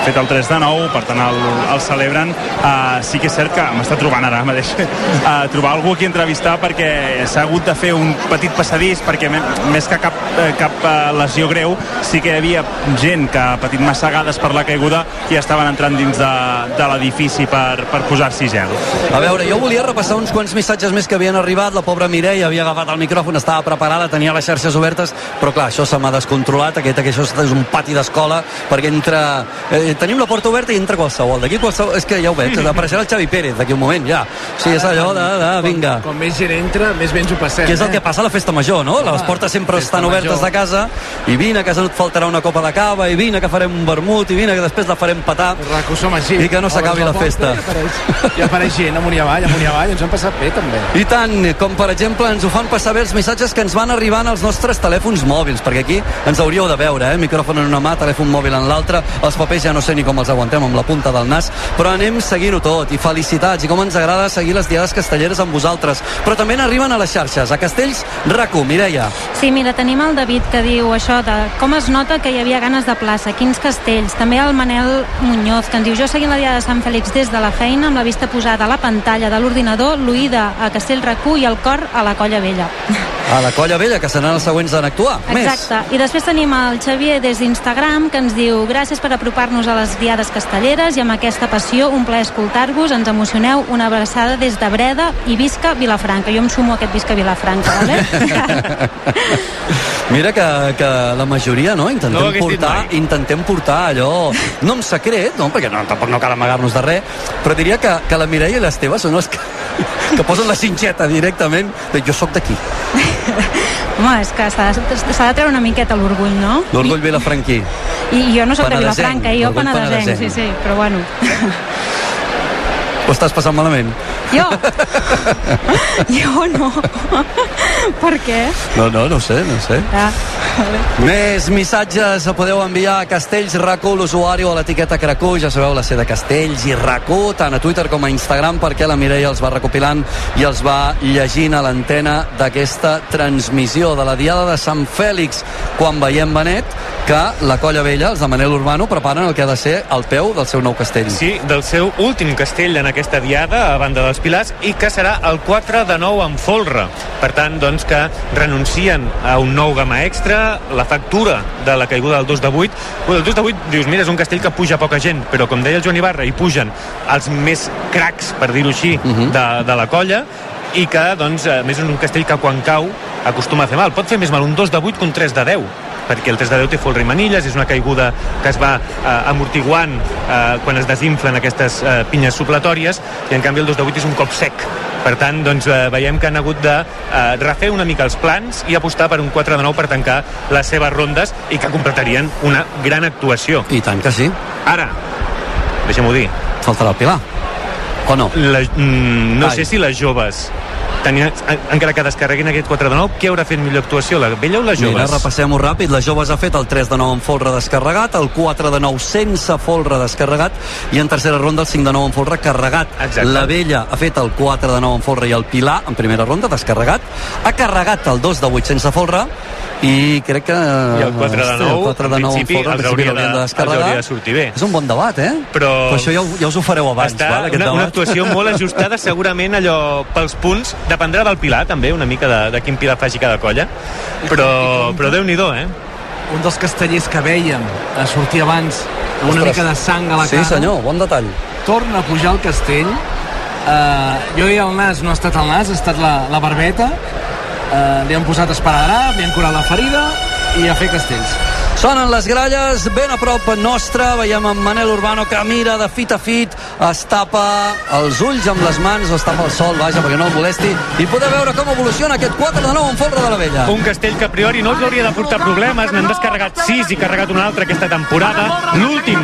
[SPEAKER 15] fet el 3 de 9, per tant el, el celebren. Uh, sí que és cert que m'està trobant ara mateix uh, trobar algú aquí a entrevistar perquè s'ha hagut de fer un petit passadís perquè més que cap, eh, cap uh, lesió greu sí que hi havia gent que ha patit massegades per la caiguda i estaven entrant dins de, de l'edifici per, per posar-s'hi gel.
[SPEAKER 1] A veure, jo volia repassar uns quants missatges més que havien arribat. La pobra Mireia havia agafat el micròfon, estava preparada, tenia les xarxes obertes, però clar, això se m'ha descontrolat, aquest, aquest, això és un pati d'escola, perquè entra... Eh, tenim la porta oberta i entra qualsevol. D'aquí qualsevol... És que ja ho veig, apareixerà el Xavi Pérez d'aquí un moment, ja. O sigui, és allò de, de vinga.
[SPEAKER 38] Com, com més gent entra, més bé ens ho passem.
[SPEAKER 1] Que és el
[SPEAKER 38] eh?
[SPEAKER 1] que passa a la festa major, no? Les portes sempre estan obertes
[SPEAKER 38] major.
[SPEAKER 1] de casa i vine, que no et faltarà una copa de cava i vine, que farem un vermut i vine, que després la farem
[SPEAKER 38] Raco, som així.
[SPEAKER 1] i que no s'acabi la
[SPEAKER 38] Obres
[SPEAKER 1] festa.
[SPEAKER 38] I apareix, i apareix gent amunt i avall, amunt i avall, ens hem passat bé també.
[SPEAKER 1] I tant, com per exemple ens ho fan passar bé els missatges que ens van arribant als nostres telèfons mòbils, perquè aquí ens hauríeu de veure, eh? micròfon en una mà, telèfon mòbil en l'altra, els papers ja no sé ni com els aguantem amb la punta del nas, però anem seguint-ho tot, i felicitats, i com ens agrada seguir les diades castelleres amb vosaltres, però també n'arriben a les xarxes, a Castells, RACU, Mireia.
[SPEAKER 42] Sí, mira, tenim el David que diu això de com es nota que hi havia ganes de plaça, quins castells. També el Manel Muñoz, que ens diu jo seguint la Diada de Sant Fèlix des de la feina amb la vista posada a la pantalla de l'ordinador, l'oïda a Castell Racú i el cor a la Colla Vella.
[SPEAKER 1] A la Colla Vella, que seran els següents en actuar.
[SPEAKER 42] Exacte. I després tenim el Xavier des d'Instagram que ens diu gràcies per apropar-nos a les diades castelleres i amb aquesta passió un plaer escoltar-vos, ens emocioneu, una abraçada des de Breda i visca Vilafranca. Jo em sumo a aquest visca Vilafranca, vale?
[SPEAKER 1] Mira que, que la majoria, no?
[SPEAKER 3] No
[SPEAKER 1] Intentem
[SPEAKER 3] dit
[SPEAKER 1] portar, intentem portar allò, no en secret, no? perquè no, tampoc no cal amagar-nos de res, però diria que, que la Mireia i l'Esteve són els que, que posen la cinxeta directament de jo sóc d'aquí,
[SPEAKER 42] Home, és que s'ha de, de treure una miqueta l'orgull, no?
[SPEAKER 1] l'orgull vilafranquí.
[SPEAKER 42] I, I jo no sóc de Vilafranca, jo penedesenc, sí, sí, però bueno.
[SPEAKER 1] Ho estàs passant malament?
[SPEAKER 42] Jo? jo no. per què?
[SPEAKER 1] No, no, no ho sé, no ho sé.
[SPEAKER 42] Ah, vale.
[SPEAKER 1] Més missatges podeu enviar a Castells RACU, l'usuari o a l'etiqueta Cracú, ja sabeu la C de Castells i RACU, tant a Twitter com a Instagram, perquè la Mireia els va recopilant i els va llegint a l'antena d'aquesta transmissió de la Diada de Sant Fèlix, quan veiem Benet que la Colla Vella, els de Manel Urbano, preparen el que ha de ser el peu del seu nou castell.
[SPEAKER 3] Sí, del seu últim castell en aquesta diada, a banda dels Pilars, i que serà el 4 de 9 en folre. Per tant, doncs, que renuncien a un nou gamma extra, la factura de la caiguda del 2 de 8. Ui, el 2 de 8, dius, mira, és un castell que puja poca gent, però com deia el Joan Ibarra, hi pugen els més cracs, per dir-ho així, de, de la colla, i que, doncs, a més és un castell que quan cau acostuma a fer mal. Pot fer més mal un 2 de 8 que un 3 de 10 perquè el 3 de 10 té folre i manilles, és una caiguda que es va eh, amortiguant eh, quan es desinflen aquestes eh, pinyes supletòries, i en canvi el 2 de 8 és un cop sec. Per tant, doncs, eh, veiem que han hagut de eh, refer una mica els plans i apostar per un 4 de 9 per tancar les seves rondes i que completarien una gran actuació.
[SPEAKER 1] I tant que sí.
[SPEAKER 3] Ara, deixa'm-ho dir.
[SPEAKER 1] Faltarà el Pilar. O no?
[SPEAKER 3] La, mm, no
[SPEAKER 1] Ai.
[SPEAKER 3] sé si les joves tenien, en- encara que descarreguin aquest 4 de 9, qui haurà fet millor actuació, la vella o les
[SPEAKER 1] Mira,
[SPEAKER 3] joves?
[SPEAKER 1] repassem-ho ràpid. Les joves ha fet el 3 de 9 amb folre descarregat, el 4 de 9 sense folre descarregat i en tercera ronda el 5 de 9 amb folre carregat.
[SPEAKER 3] Exacte.
[SPEAKER 1] La vella ha fet el 4 de 9 amb folre i el Pilar en primera ronda descarregat. Ha carregat el 2 de 8 sense folre i crec que...
[SPEAKER 3] I el 4 de
[SPEAKER 1] hosti,
[SPEAKER 3] 9,
[SPEAKER 1] el 4 de
[SPEAKER 3] en
[SPEAKER 1] 9 amb
[SPEAKER 3] principi,
[SPEAKER 1] folre, en
[SPEAKER 3] els hauria de-
[SPEAKER 1] de
[SPEAKER 3] els hauria de sortir bé.
[SPEAKER 1] És un bon debat, eh?
[SPEAKER 3] Però,
[SPEAKER 1] Però això ja, ja us ho fareu abans,
[SPEAKER 3] Està
[SPEAKER 1] val, aquest
[SPEAKER 3] una,
[SPEAKER 1] debat.
[SPEAKER 3] una actuació molt ajustada, segurament allò pels punts, dependrà del Pilar també, una mica de, de quin Pilar faci cada colla, però, però déu-n'hi-do, eh?
[SPEAKER 2] Un dels castellers que vèiem a sortir abans amb una
[SPEAKER 1] Ostres.
[SPEAKER 2] mica de sang a la
[SPEAKER 1] Sí,
[SPEAKER 2] cara.
[SPEAKER 1] senyor, bon detall.
[SPEAKER 2] Torna a pujar al castell. Uh, jo deia el nas, no ha estat el nas, ha estat la, la barbeta. Uh, li han posat esparadrap, li han curat la ferida i a fer castells.
[SPEAKER 1] Sonen les gralles, ben a prop nostre, veiem en Manel Urbano que mira de fit a fit, es tapa els ulls amb les mans, es tapa el sol, vaja, perquè no el molesti, i podeu veure com evoluciona aquest 4 de 9 en folre de la vella.
[SPEAKER 3] Un castell que a priori no els hauria de portar problemes, n'han descarregat 6 i carregat un altre aquesta temporada, l'últim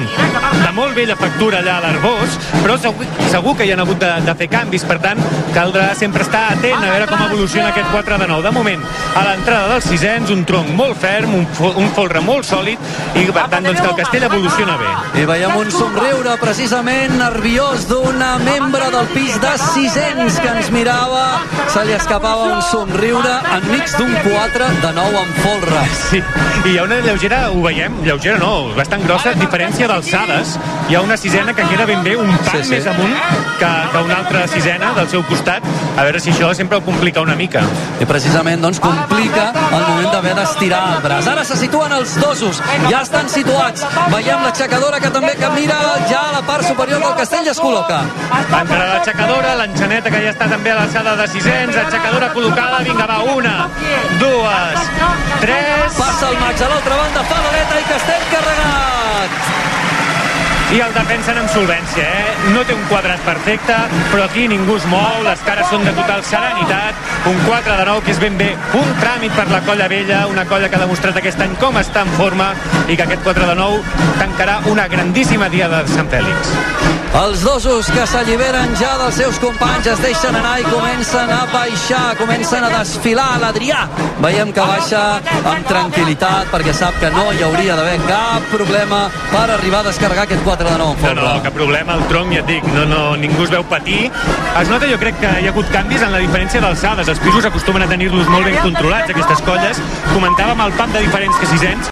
[SPEAKER 3] de molt vella factura allà a l'Arbós, però segur, segur que hi han hagut de, de fer canvis, per tant, caldrà sempre estar atent a veure com evoluciona aquest 4 de 9. De moment, a l'entrada dels sisens, un tronc molt ferm, un, un folre molt sòlid, i per tant, doncs, que el castell evoluciona bé.
[SPEAKER 1] I veiem un somriure precisament nerviós d'una membre del pis de Sisens que ens mirava, se li escapava un somriure enmig d'un 4 de 9 en folre.
[SPEAKER 3] Sí, i hi ha una lleugera, ho veiem, lleugera no, bastant grossa, diferència d'alçades. Hi ha una sisena que queda ben bé un pan
[SPEAKER 1] Sí, sí.
[SPEAKER 3] més amunt que, que una altra sisena del seu costat. A veure si això sempre ho complica una mica.
[SPEAKER 1] I precisament doncs complica el moment d'haver d'estirar el braç. Ara se situen els dosos, ja estan situats. Veiem l'aixecadora que també que mira ja a la part superior del castell i es col·loca.
[SPEAKER 3] Entrarà l'aixecadora, l'enxaneta que ja està també a l'alçada de sisens, aixecadora col·locada, vinga va, una, dues, tres...
[SPEAKER 1] Passa el Max a l'altra banda, fa l'aleta i castell carregat.
[SPEAKER 3] I el defensen amb solvència, eh? No té un quadrat perfecte, però aquí ningú es mou, les cares són de total serenitat, un 4 de 9 que és ben bé un tràmit per la colla vella, una colla que ha demostrat aquest any com està en forma i que aquest 4 de 9 tancarà una grandíssima diada de Sant Fèlix.
[SPEAKER 1] Els dosos que s'alliberen ja dels seus companys es deixen anar i comencen a baixar, comencen a desfilar. L'Adrià veiem que baixa amb tranquil·litat perquè sap que no hi hauria d'haver cap problema per arribar a descarregar aquest 4 de 9 en
[SPEAKER 3] No,
[SPEAKER 1] folre.
[SPEAKER 3] no, cap problema, el tronc, ja et dic, no, no, ningú es veu patir. Es nota, jo crec que hi ha hagut canvis en la diferència d'alçades. Els pisos acostumen a tenir-los molt ben controlats, aquestes colles. Comentàvem el pam de diferents que sisens,